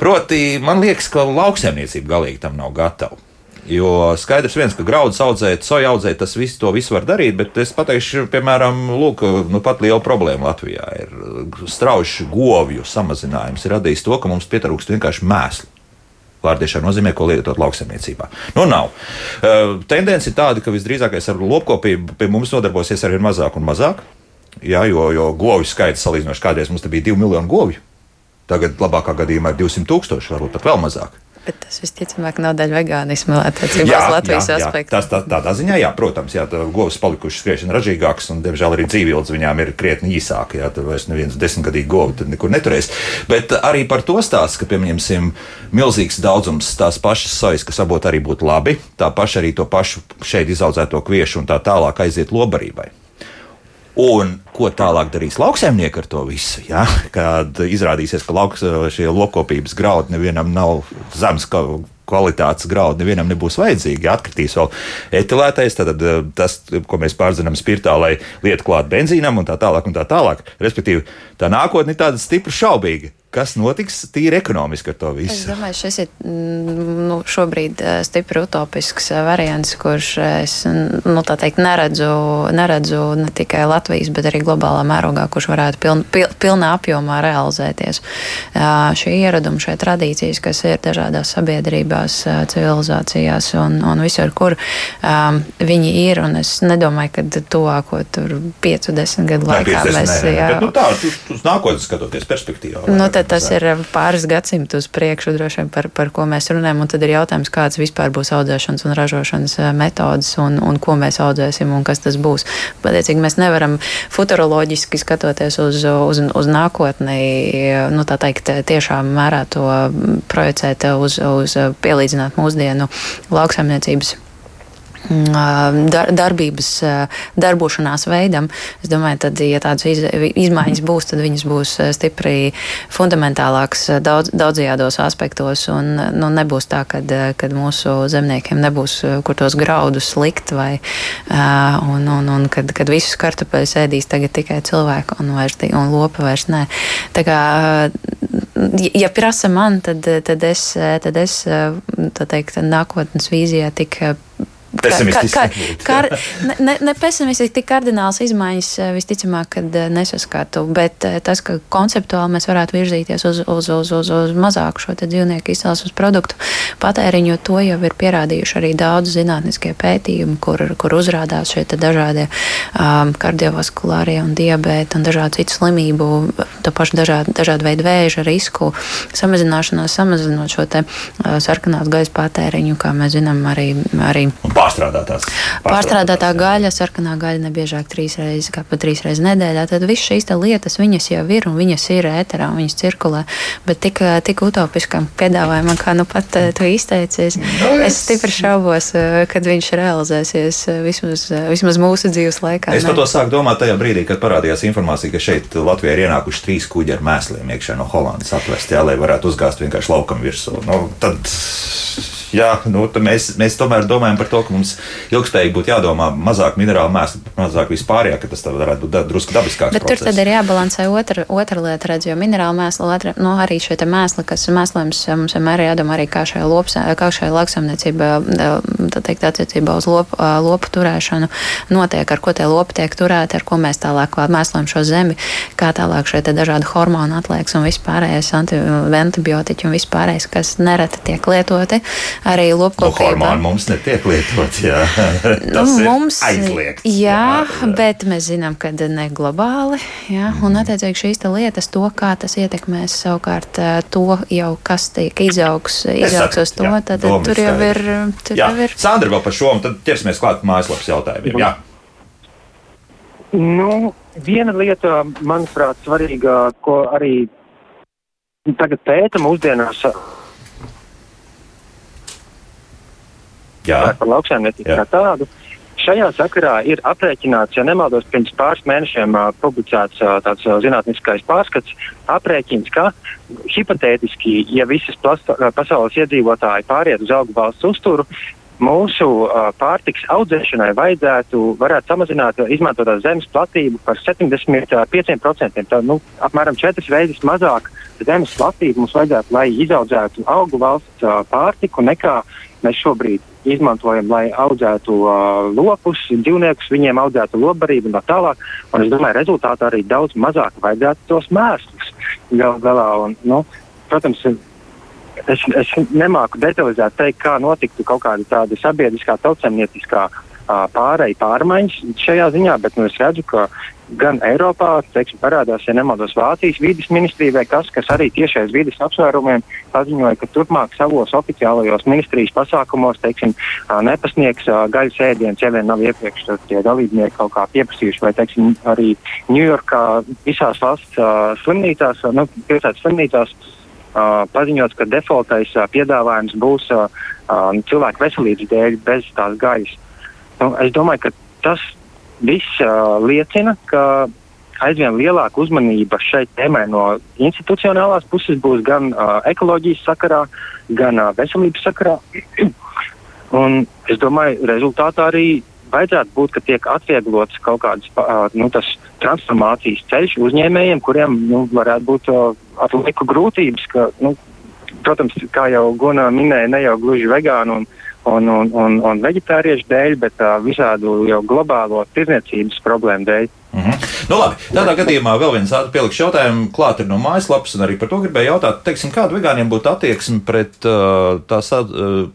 Proti, man liekas, ka lauksaimniecība galīgi tam nav gatava. Jo skaidrs viens, ka graudus audzēt, soja audzēt, tas viss to visu var darīt, bet es pateikšu, piemēram, lūk, nu pat liela problēma Latvijā ir strauji govju samazinājums. Ir radījis to, ka mums pietrūkst vienkārši mēslu. Vārdiešā nozīmē, ko lietot lauksaimniecībā. Nu, nav. Tendence ir tāda, ka visdrīzākais ar lopkopību pie mums nodarbosies ar vien mazāk un mazāk. Jā, jo, jo govju skaits salīdzinoši kādreiz mums bija 2 miljoni govju. Tagad labākā gadījumā ir 200 tūkstoši, varbūt pat vēl mazāk. Bet tas visticamāk nav daļa veganīsma attiecībā uz Latvijas jā, jā. aspektu. Tas tā, tādā ziņā, jā, protams, jā, govs palikušas skriešana ražīgākas, un, diemžēl, arī dzīvības viņām ir krietni īsāka. Jā, tur vairs neviens desmitgadīgi tur nekur neturēs. Bet arī par to stāst, ka, pieņemsim, milzīgs daudzums tās pašas sojas, kas varbūt arī būtu labi, tā paša arī to pašu šeit izaudzēto kviešu un tā tālāk aiziet lobarībai. Un ko tālāk darīs lauksaimnieki ar to visu? Ja? Kad izrādīsies, ka lauks, šie lopkopības graudi nevienam nav zemes kvalitātes graudi, nevienam nebūs vajadzīgi. Ja atkritīs vēl etilētais, tad tas, ko mēs pārzinām spirtā, lai lietu klāt benzīnam un tā tālāk. Un tā tālāk. Respektīvi, tā nākotne ir tāda stipri šaubīga kas notiks tīri ekonomiski ar to visu? Es domāju, šis ir mm, nu, šobrīd eh, stipri utopisks eh, variants, kurš eh, es nu, teikt, neredzu, neredzu ne tikai Latvijas, bet arī globālā mērogā, kurš varētu piln, pil, pilnā apjomā realizēties. Šie ieradumi, šie tradīcijas, kas ir dažādās sabiedrībās, civilizācijās un, un visur, kur viņi ir, un es nedomāju, ka tuvāko tur 5-10 gadu laikā Nē, mēs. Jā, bet, nu, tā, uz nākotnes skatoties perspektīvā. Nu, tas ir pāris gadsimtus priekšu, droši vien par, par ko mēs runājam. Un tad ir jautājums, kādas vispār būs audzēšanas un ražošanas eh, metodas un, un ko mēs audzēsim un kas tas būs. Patiecīgi mēs nevaram futuroloģiski skatoties uz, uz, uz nākotni, nu, tā teikt, tiešām mērā to projicēt uz, uz pielīdzināt mūsdienu lauksaimniecības dar, darbības, darbošanās veidam. Es domāju, tad, ja tādas iz, izmaiņas būs, tad viņas būs stipri fundamentālākas daudz, daudzajādos aspektos. Un, nu, nebūs tā, ka mūsu zemniekiem nebūs kur tos graudus likt, vai un, un, un kad, kad visus kartupeļus ēdīs tagad tikai cilvēki un, vairs, un lopi vairs nē. Tā kā, ja prasa man, tad, tad es, tad es tā teikt, nākotnes vīzijā tik Pesimistiski. Kā, kā, ne, ne, ne pesimistiski, tik kardināls izmaiņas visticamāk, kad nesaskatu, bet tas, ka konceptuāli mēs varētu virzīties uz, uz, uz, uz, uz mazāku šo dzīvnieku izcelsmes produktu patēriņu, to jau ir pierādījuši arī daudz zinātniskie pētījumi, kur, kur uzrādās šie dažādie um, kardiovaskulārie un diabēti un dažādu citu slimību, to pašu dažādu, dažādu veidu vēža risku samazināšanos, samazinot šo te uh, sarkanās gaisa patēriņu, kā mēs zinām, arī. arī pārstrādātās. Pārstrādātā gaļa, sarkanā gaļa nebiežāk trīs reizes, kā pa trīs reizes nedēļā. Tad viss šīs lietas, viņas jau ir un viņas ir ēterā, viņas cirkulē. Bet tik, tik utopiskam piedāvājumam, kā nu pat tu izteicies, no, es... es stipri šaubos, kad viņš realizēsies vismaz, vismaz mūsu dzīves laikā. Es par to sāku domāt tajā brīdī, kad parādījās informācija, ka šeit Latvijā ir ienākuši trīs kuģi ar mēsliem iekšā no Holandas atvest, jā, lai varētu uzgāzt vienkārši laukam virsū. Nu, tad jā, nu, mēs, mēs tomēr domājam par to, ka mums ilgspējīgi būtu jādomā mazāk minerālu mēslu, mazāk vispārējā, ka tas varētu būt drusku dabiskāks. Bet process. tur tad ir jābalansē otra, otra lieta, redz, jo minerālu mēslu, otra, nu, arī šie mēsli, kas mēslojums mums vienmēr ir jādomā arī kā šajā, lops, kā šajā lauksamniecībā, tā teikt, attiecībā uz lopu, lopu turēšanu notiek, ar ko tie lopi tiek turēti, ar ko mēs tālāk mēslojam šo zemi, kā tālāk šie dažādi hormonu atliekas un vispārējais antibiotiķi un vispārējais, kas nereti tiek lietoti arī lopkopībā. Nu, hormoni mums netiek lietot, jā. [laughs] nu, mums aizliegts. Jā, jā, bet mēs zinām, ka ne globāli, jā, mm. un attiecīgi šīs lietas, to, kā tas ietekmēs savukārt to jau, kas tiek izaugs, izaugs uz to, jā, tad tur jau ir. Tur jā. jau ir. Sandra vēl par šo, un tad ķersimies klāt mājaslapas jautājumiem. Jā. Nu, viena lieta, manuprāt, svarīga, ko arī tagad pēta mūsdienās Jā. par lauksaimniecību kā tādu. Šajā sakarā ir aprēķināts, ja nemaldos, pirms pāris mēnešiem uh, publicēts uh, tāds uh, zinātniskais pārskats, aprēķins, ka hipotētiski, ja visas plasta, uh, pasaules iedzīvotāji pāriet uz augu valsts uzturu, mūsu uh, pārtiks audzēšanai vajadzētu varētu samazināt uh, izmantotās zemes platību par 75%. Tā, nu, apmēram četras reizes mazāk zemes platību mums vajadzētu, lai izaudzētu augu valsts uh, pārtiku nekā mēs šobrīd izmantojam, lai audzētu uh, lopus, dzīvniekus, viņiem audzētu lobarību un tā tālāk. Un es domāju, rezultātā arī daudz mazāk vajadzētu tos mēslus gal galā. Un, nu, protams, es, es nemāku detalizēt teikt, kā notiktu kaut kāda tāda sabiedriskā, tautsemnieciskā uh, pārēja pārmaiņas šajā ziņā, bet nu, es redzu, ka gan Eiropā, teiksim, parādās, ja nemaldos, Vācijas vidas ministrija vai kas, kas arī tiešais vidas apsvērumiem paziņoja, ka turpmāk savos oficiālajos ministrijas pasākumos, teiksim, nepasniegs gaļas ēdiens, ja vien nav iepriekš tie dalībnieki kaut kā pieprasījuši, vai, teiksim, arī Ņujorkā visās valsts slimnīcās, nu, pilsētas slimnīcās uh, paziņots, ka defaultais uh, piedāvājums būs uh, uh, cilvēku veselības dēļ bez tās gaļas. Nu, es domāju, ka tas viss uh, liecina, ka aizvien lielāka uzmanība šai tēmai no institucionālās puses būs gan uh, ekoloģijas sakarā, gan uh, veselības sakarā. [clears throat] Un es domāju, rezultātā arī vajadzētu būt, ka tiek atvieglots kaut kāds uh, nu, transformācijas ceļš uzņēmējiem, kuriem nu, varētu būt uh, ar laiku grūtības. Ka, nu, protams, kā jau Gunā minēja, ne jau gluži vegāni un, un, un, un, un veģetāriešu dēļ, bet uh, visādu jau globālo tirniecības problēmu dēļ. Mm -hmm. nu, labi, tādā gadījumā vēl viens pielikšu jautājumu klāt ir no mājaslapas, un arī par to gribēju jautāt, teiksim, kāda vegāniem būtu attieksme pret uh, tās, uh,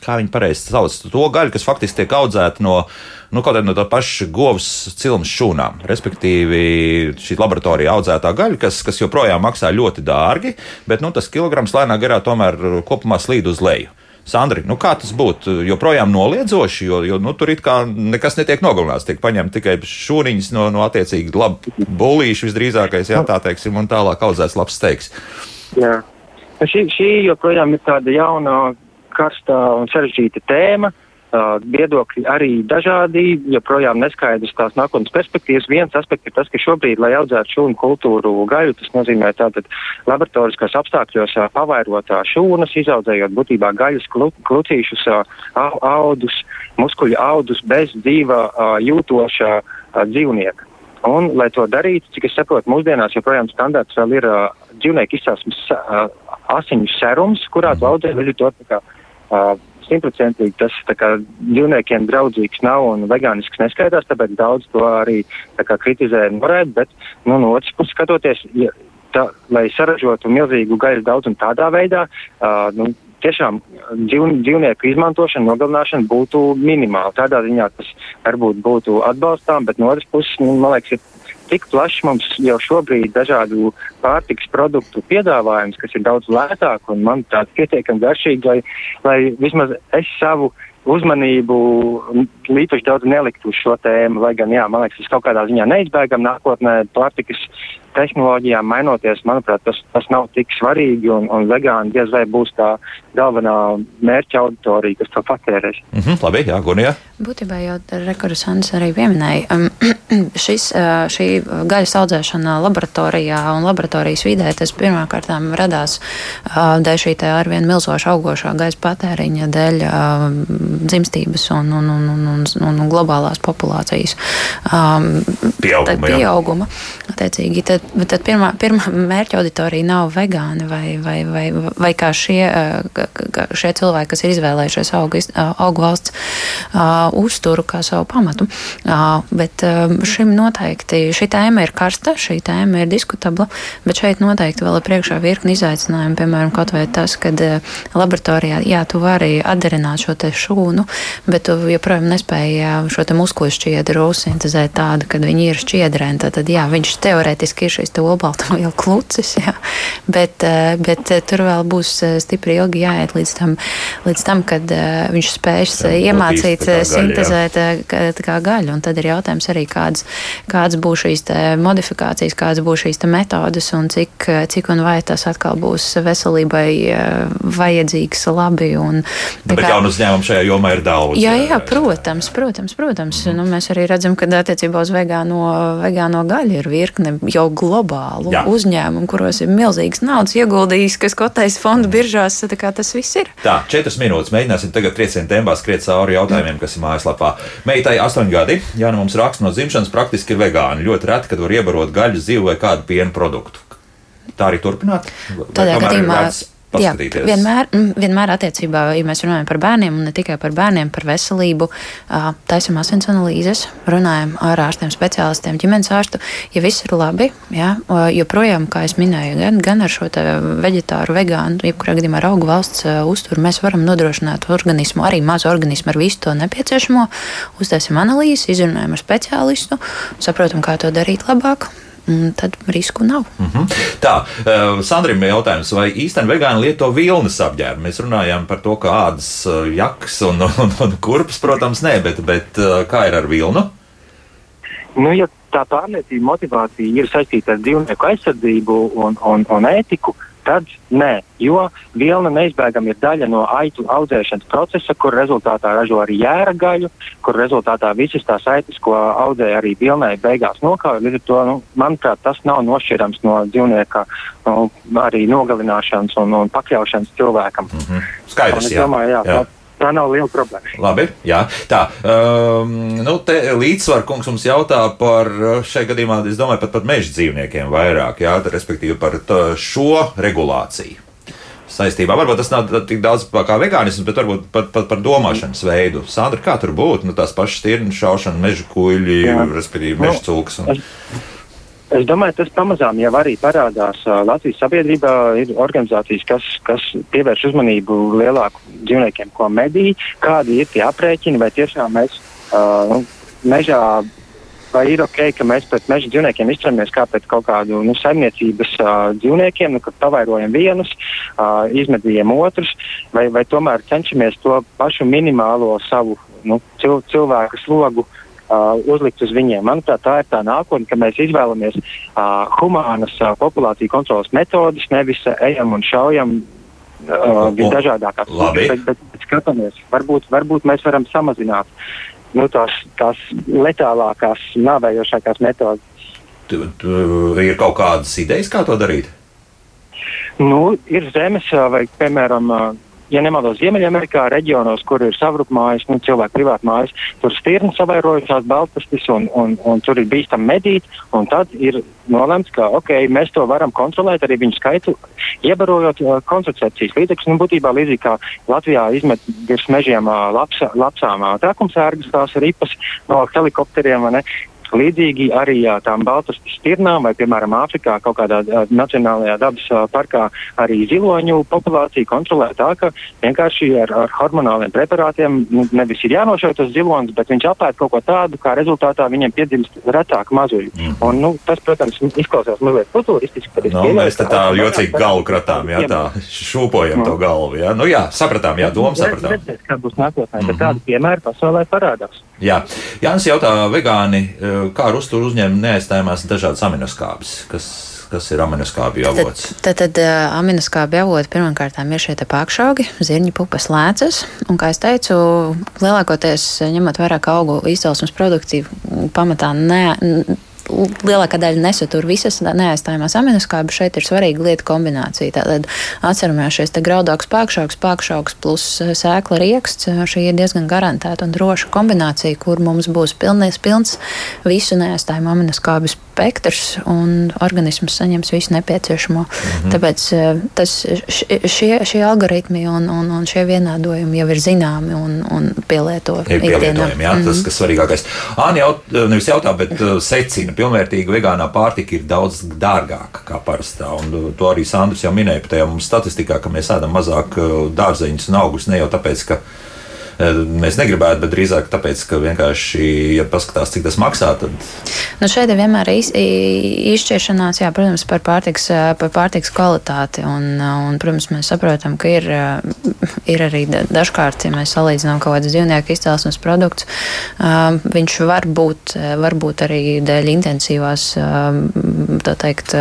kā viņi pareizi sauc, to gaļu, kas faktiski tiek audzēta no, nu, kaut no tā paša govs cilmes šūnām. Respektīvi, šī laboratorijā audzētā gaļa, kas, kas joprojām maksā ļoti dārgi, bet nu, tas kilograms lēnā garā tomēr kopumā slīd uz leju. Sandri, nu kā tas būtu? Joprojām noliedzoši, jo, jo nu, tur it kā nekas netiek nogalināts. Tiek paņemta tikai šūniņas no, no attiecīgi labi bulīšu visdrīzākais, jā, tā teiksim, un tālāk audzēts labs steiks. Jā. Šī, šī joprojām ir tāda jauna, karsta un sarežģīta tēma. Uh, viedokļi arī dažādi, joprojām neskaidrs tās nākotnes perspektīvas. Viens aspekts ir tas, ka šobrīd, lai audzētu šūnu kultūru gaļu, tas nozīmē tātad laboratoriskos apstākļos uh, pavairot uh, šūnas, izaudzējot būtībā gaļas klucīšus, audus, muskuļu audus bez dzīva jūtoša dzīvnieka. Un, lai to darītu, cik es saprotu, mūsdienās joprojām standarts vēl ir uh, dzīvnieku izcelsmes uh, asiņu serums, kurā tu audzē veļu to tā kā uh, simtprocentīgi tas kā, dzīvniekiem draudzīgs nav un vegānisks neskaitās, tāpēc daudz to arī kā, kritizē un norēd, bet nu, no otras puses skatoties, ja, tā, lai saražotu milzīgu gaļas daudzumu tādā veidā, uh, nu, tiešām dzīv, dzīvnieku izmantošana, nogalināšana būtu minimāla. Tādā ziņā tas varbūt būtu atbalstām, bet no otras puses, nu, man liekas, ir tik plašs mums jau šobrīd dažādu pārtiks produktu piedāvājums, kas ir daudz lētāk un, manuprāt, pietiekami garšīgi, lai, lai vismaz es savu uzmanību līpaši daudz neliktu uz šo tēmu, lai gan, jā, man liekas, tas kaut kādā ziņā neizbēgam nākotnē pārtikas tehnoloģijām mainoties, manuprāt, tas, tas nav tik svarīgi, un, un vegāni diez vai būs tā galvenā mērķa auditorija, kas to patērēs. Mm -hmm, labi, jā, Gunija. Būtībā jau Rekordsons arī pieminēja, um, [clears throat] šis, uh, šī gaļas audzēšana laboratorijā un laboratorijas vidē, tas pirmkārt radās uh, dēļ šī arvien milzoša augošā gaisa patēriņa, dēļ uh, dzimstības un, un, un, un, un, un globālās populācijas um, pieauguma. pieauguma attiecīgi, tad tad, tad pirmā, pirmā mērķa auditorija nav vegāni vai, vai, vai, vai kā šie, kā šie cilvēki, kas ir izvēlējušies augu, augu valsts uzturu kā savu pamatu. Bet šim noteikti šī tēma ir karsta, šī tēma ir diskutabla, bet šeit noteikti vēl ir priekšā virkni izaicinājumu, piemēram, kaut vai tas, kad laboratorijā, jā, tu vari atdarināt šo te šūnu, bet tu joprojām nespēji šo te muskuļu šķiedru sintezēt tādu, kad viņi ir šķiedrēni. Tad, jā, viņš teorētiski ir šis olbaltumvielu [laughs] klucis, jā. bet, eh, bet eh, tur vēl būs eh, stipri ilgi jāiet līdz tam, līdz tam kad viņš spēs jā, iemācīt gaļa, sintezēt kā, kā gaļu. Un tad ir jautājums arī, kādas, kādas būs šīs modifikācijas, kādas būs šīs metodas un cik, cik un vai tas atkal būs veselībai vajadzīgs labi. Un, bet kā, jaunu uzņēmumu šajā jomā ir daudz. Jā, jā, protams, protams, protams. Mm. Nu, mēs arī redzam, ka attiecībā uz vegāno, vegāno gaļu ir virkne jau globālu Jā. uzņēmumu, kuros ir milzīgas naudas ieguldījis, kas kotējas fondu biržās. Tas viss ir. Tā, četras minūtes. Mēģināsim tagad triecienu tēmā skriet cauri jautājumiem, kas ir mājaslapā. Meitai astoņi gadi. Jā, nu mums raksts no dzimšanas praktiski ir vegāni. Ļoti reti, kad var iebarot gaļu, zivu vai kādu piena produktu. Tā arī turpināt? Tādā gadījumā Jā, vienmēr, mm, vienmēr attiecībā, ja mēs runājam par bērniem, un ne tikai par bērniem, par veselību, taisam asins analīzes, runājam ar ārstiem, speciālistiem, ģimenes ārstu. Ja viss ir labi, jā, joprojām, kā es minēju, gan, gan ar šo veģetāru, vegānu, jebkurā gadījumā ar augu valsts uzturu, mēs varam nodrošināt organismu, arī mazu organismu ar visu to nepieciešamo. Uztaisim analīzes, izrunājam ar speciālistu, saprotam, kā to darīt labāk tad risku nav. Mm -hmm. Tā, uh, Sandrim jautājums, vai īstenībā vegāni lieto vilnas apģērbu? Mēs runājām par to, ka ādas uh, jaks un, [laughs] un, un kurpes, protams, nē, bet, bet uh, kā ir ar vilnu? Nu, ja tā pārliecība, motivācija ir saistīta ar dzīvnieku aizsardzību un, un, un ētiku, uh, tad nē, jo vilna neizbēgami ir daļa no aitu audzēšanas procesa, kur rezultātā ražo arī jēra gaļu, kur rezultātā visas tās aitas, ko audzē arī vilnai, beigās nokauj. Līdz ar to, nu, manuprāt, tas nav nošķirams no dzīvnieka nu, arī nogalināšanas un, un pakļaušanas cilvēkam. Mm -hmm. Skaidrs, jā. Domāju, jā, jā tā nav liela problēma. Labi, jā, tā. Um, nu, te līdzsvar kungs mums jautā par šai gadījumā, es domāju, pat par meža dzīvniekiem vairāk, jā, respektīvi par šo regulāciju. Saistībā. Varbūt tas nav tik daudz kā vegānisms, bet varbūt pat, pat par domāšanas veidu. Sandra, kā tur būtu? Nu, tās pašas stirnu šaušana, meža kuģi, respektīvi meža cūks. Un... Es domāju, tas pamazām jau arī parādās Latvijas sabiedrībā. Ir organizācijas, kas, kas pievērš uzmanību lielāku dzīvniekiem, ko medī, kādi ir tie aprēķini, vai tiešām mēs uh, nu, mežā. Vai ir ok, ka mēs pret meža dzīvniekiem izturamies kā pret kaut kādu nu, saimniecības uh, dzīvniekiem, nu, kad pavairojam vienus, uh, izmedījam otrus, vai, vai tomēr cenšamies to pašu minimālo savu nu, cil, cilvēku slogu uh, uh, uzlikt uz viņiem. Manuprāt, tā ir tā nākotne, ka mēs izvēlamies uh, humānas uh, populāciju kontrolas metodas, nevis uh, ejam un šaujam uh, visdažādākās lietas, bet, bet, skatāmies, varbūt, varbūt mēs varam samazināt nu, tās, tās letālākās, nāvējošākās metodas. Tu, tu, ir kaut kādas idejas, kā to darīt? Nu, ir zemes, vai, piemēram, ja nemaldos, Ziemeļamerikā reģionos, kur ir savrupmājas, nu, cilvēku privātu mājas, tur stirnas savairojušās baltastis un, un, un tur ir bīstam medīt, un tad ir nolemts, ka, ok, mēs to varam kontrolēt arī viņu skaitu, iebarojot uh, kontracepcijas līdzekļus, nu, būtībā līdzīgi kā Latvijā izmet virs mežiem uh, lapsām uh, trakumsērgas, tās ripas no helikopteriem, vai ne? Līdzīgi arī jā, tām baltastu stirnām vai, piemēram, Āfrikā kaut kādā uh, nacionālajā dabas uh, parkā arī ziloņu populācija kontrolē tā, ka vienkārši ar, ar hormonāliem preparātiem nu, nevis ir jānošauj tas zilonis, bet viņš apēd kaut ko tādu, kā rezultātā viņiem piedzimst retāk mazuļi. Mm. Un, nu, tas, protams, izklausās mazliet futūristiski. No, nu, mēs tā jocīgi galvu kratām, jā, tā šūpojam to galvu. Jā, nu, jā sapratām, jā, domu sapratām. Redzēs, kā būs nākotnē, bet mm -hmm. tādi piemēri pasaulē parādās. Jā, Jānis jautā, vegāni, kā ar uzturu uzņēmumu neaizstājumās dažādas aminoskābes, kas, kas ir aminoskābju avots? Tad, tad, tad aminoskābju avoti pirmkārt ir šie pakšaugi, zirņu pupas lēcas. Un, kā jau teicu, lielākoties ņemot vērā augu izcelsmes produkti pamatā ne lielākā daļa nesatur visas neaizstājamās aminoskābes. Šeit ir svarīga lieta kombinācija. Tātad atceramies šīs graudaugs, pākšaugs, pākšaugs plus eh, sēkla rieksts. Šī ir diezgan garantēta un droša kombinācija, kur mums būs pilnīgs pilns visu neaizstājumu aminoskābes spektrs un organisms saņems visu nepieciešamo. -hmm. Tāpēc eh, tas, šie, šie algoritmi un, un, un šie vienādojumi jau ir zināmi un, un pielieto. Ir pielietojami, jā, -hmm. tas, kas svarīgākais. Āni jau nevis jautā, bet secina pilnvērtīga vegānā pārtika ir daudz dārgāka nekā parastā. Un uh, to arī Sandrs jau minēja par tajā statistikā, ka mēs ēdam mazāk uh, dārzeņus un augus ne jau tāpēc, ka mēs negribētu, bet drīzāk tāpēc, ka vienkārši, ja paskatās, cik tas maksā, tad. Nu šeit ir vienmēr iz, izšķiršanās, jā, protams, par pārtiks, par pārtiks kvalitāti. Un, un, protams, mēs saprotam, ka ir, ir arī dažkārt, ja mēs salīdzinām kaut kādus dzīvnieku izcelsmes produktus, viņš var būt, var būt arī dēļ intensīvās, tā teikt,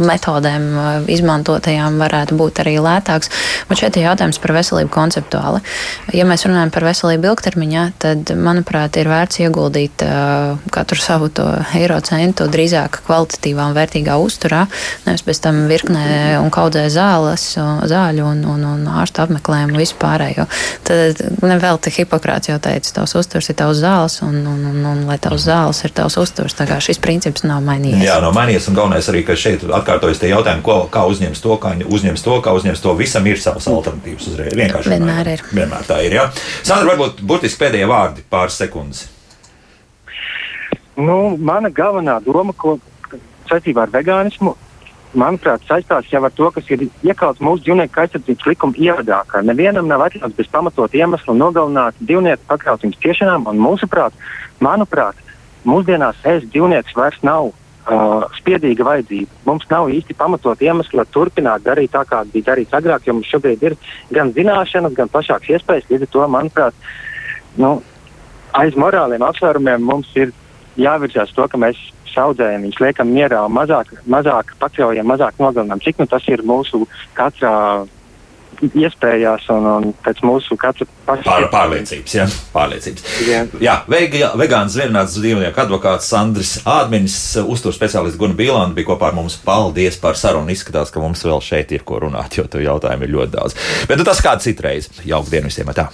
metodēm izmantotajām varētu būt arī lētāks. Bet šeit ir jautājums par veselību konceptuāli. Ja mēs runājam par veselību ilgtermiņā, tad, manuprāt, ir vērts ieguldīt uh, katru savu eiro centu drīzāk kvalitatīvā un vērtīgā uzturā, nevis pēc tam virknē un kaudzē zāles, zāļu un, un, un ārsta apmeklējumu vispārējo. Tad nevelti Hipokrāts jau teica, tavs uzturs ir tavs zāles, un, un, un, un lai tavs zāles ir tavs uzturs. Tā kā šis princips nav mainījies. Jā, nav mainījies, un galvenais arī, ka šeit atkārtojas tie jautājumi, ko, kā uzņems to, kā uzņems to, kā uzņems to. Visam ir savas alternatīvas uzreiz. Vienkārši vienmēr ir. Vienmēr tā ir. Jā. Sandra, varbūt burtiski pēdējie vārdi pāris sekundes. Nu, mana galvenā doma, ko saistībā ar vegānismu, manuprāt, saistās jau ar to, kas ir iekļauts mūsu dzīvnieku aizsardzības likuma ievadā, ka nevienam nav atļauts bez pamatot iemeslu nogalināt dzīvnieku pakļaut viņas ciešanām, un mūsuprāt, manuprāt, mūsdienās ēst dzīvnieks vairs nav uh, spiedīga vajadzība. Mums nav īsti pamatot iemesli, lai turpinātu darīt tā, kā bija darīts agrāk, jo mums šobrīd ir gan zināšanas, gan plašākas iespējas. Līdz ar to, manuprāt, nu, aiz morāliem apsvērumiem mums ir jāvirzās to, ka mēs saudzējam, viņus liekam mierā mazāk, mazāk pakļaujam, mazāk nogalinām. Cik nu tas ir mūsu katrā iespējās un, un pēc mūsu katra paša Pār, pārliecības. Jā, pārliecības. Jā. jā vega, vegāns zvērnāts dzīvnieku advokāts Sandris Ādminis, uztur speciālists Guna Bīlāna bija kopā ar mums. Paldies par sarunu. Izskatās, ka mums vēl šeit ir ko runāt, jo tu jautājumu ir ļoti daudz. Bet nu, tas kāds citreiz. Jauka dienu visiem! Tā.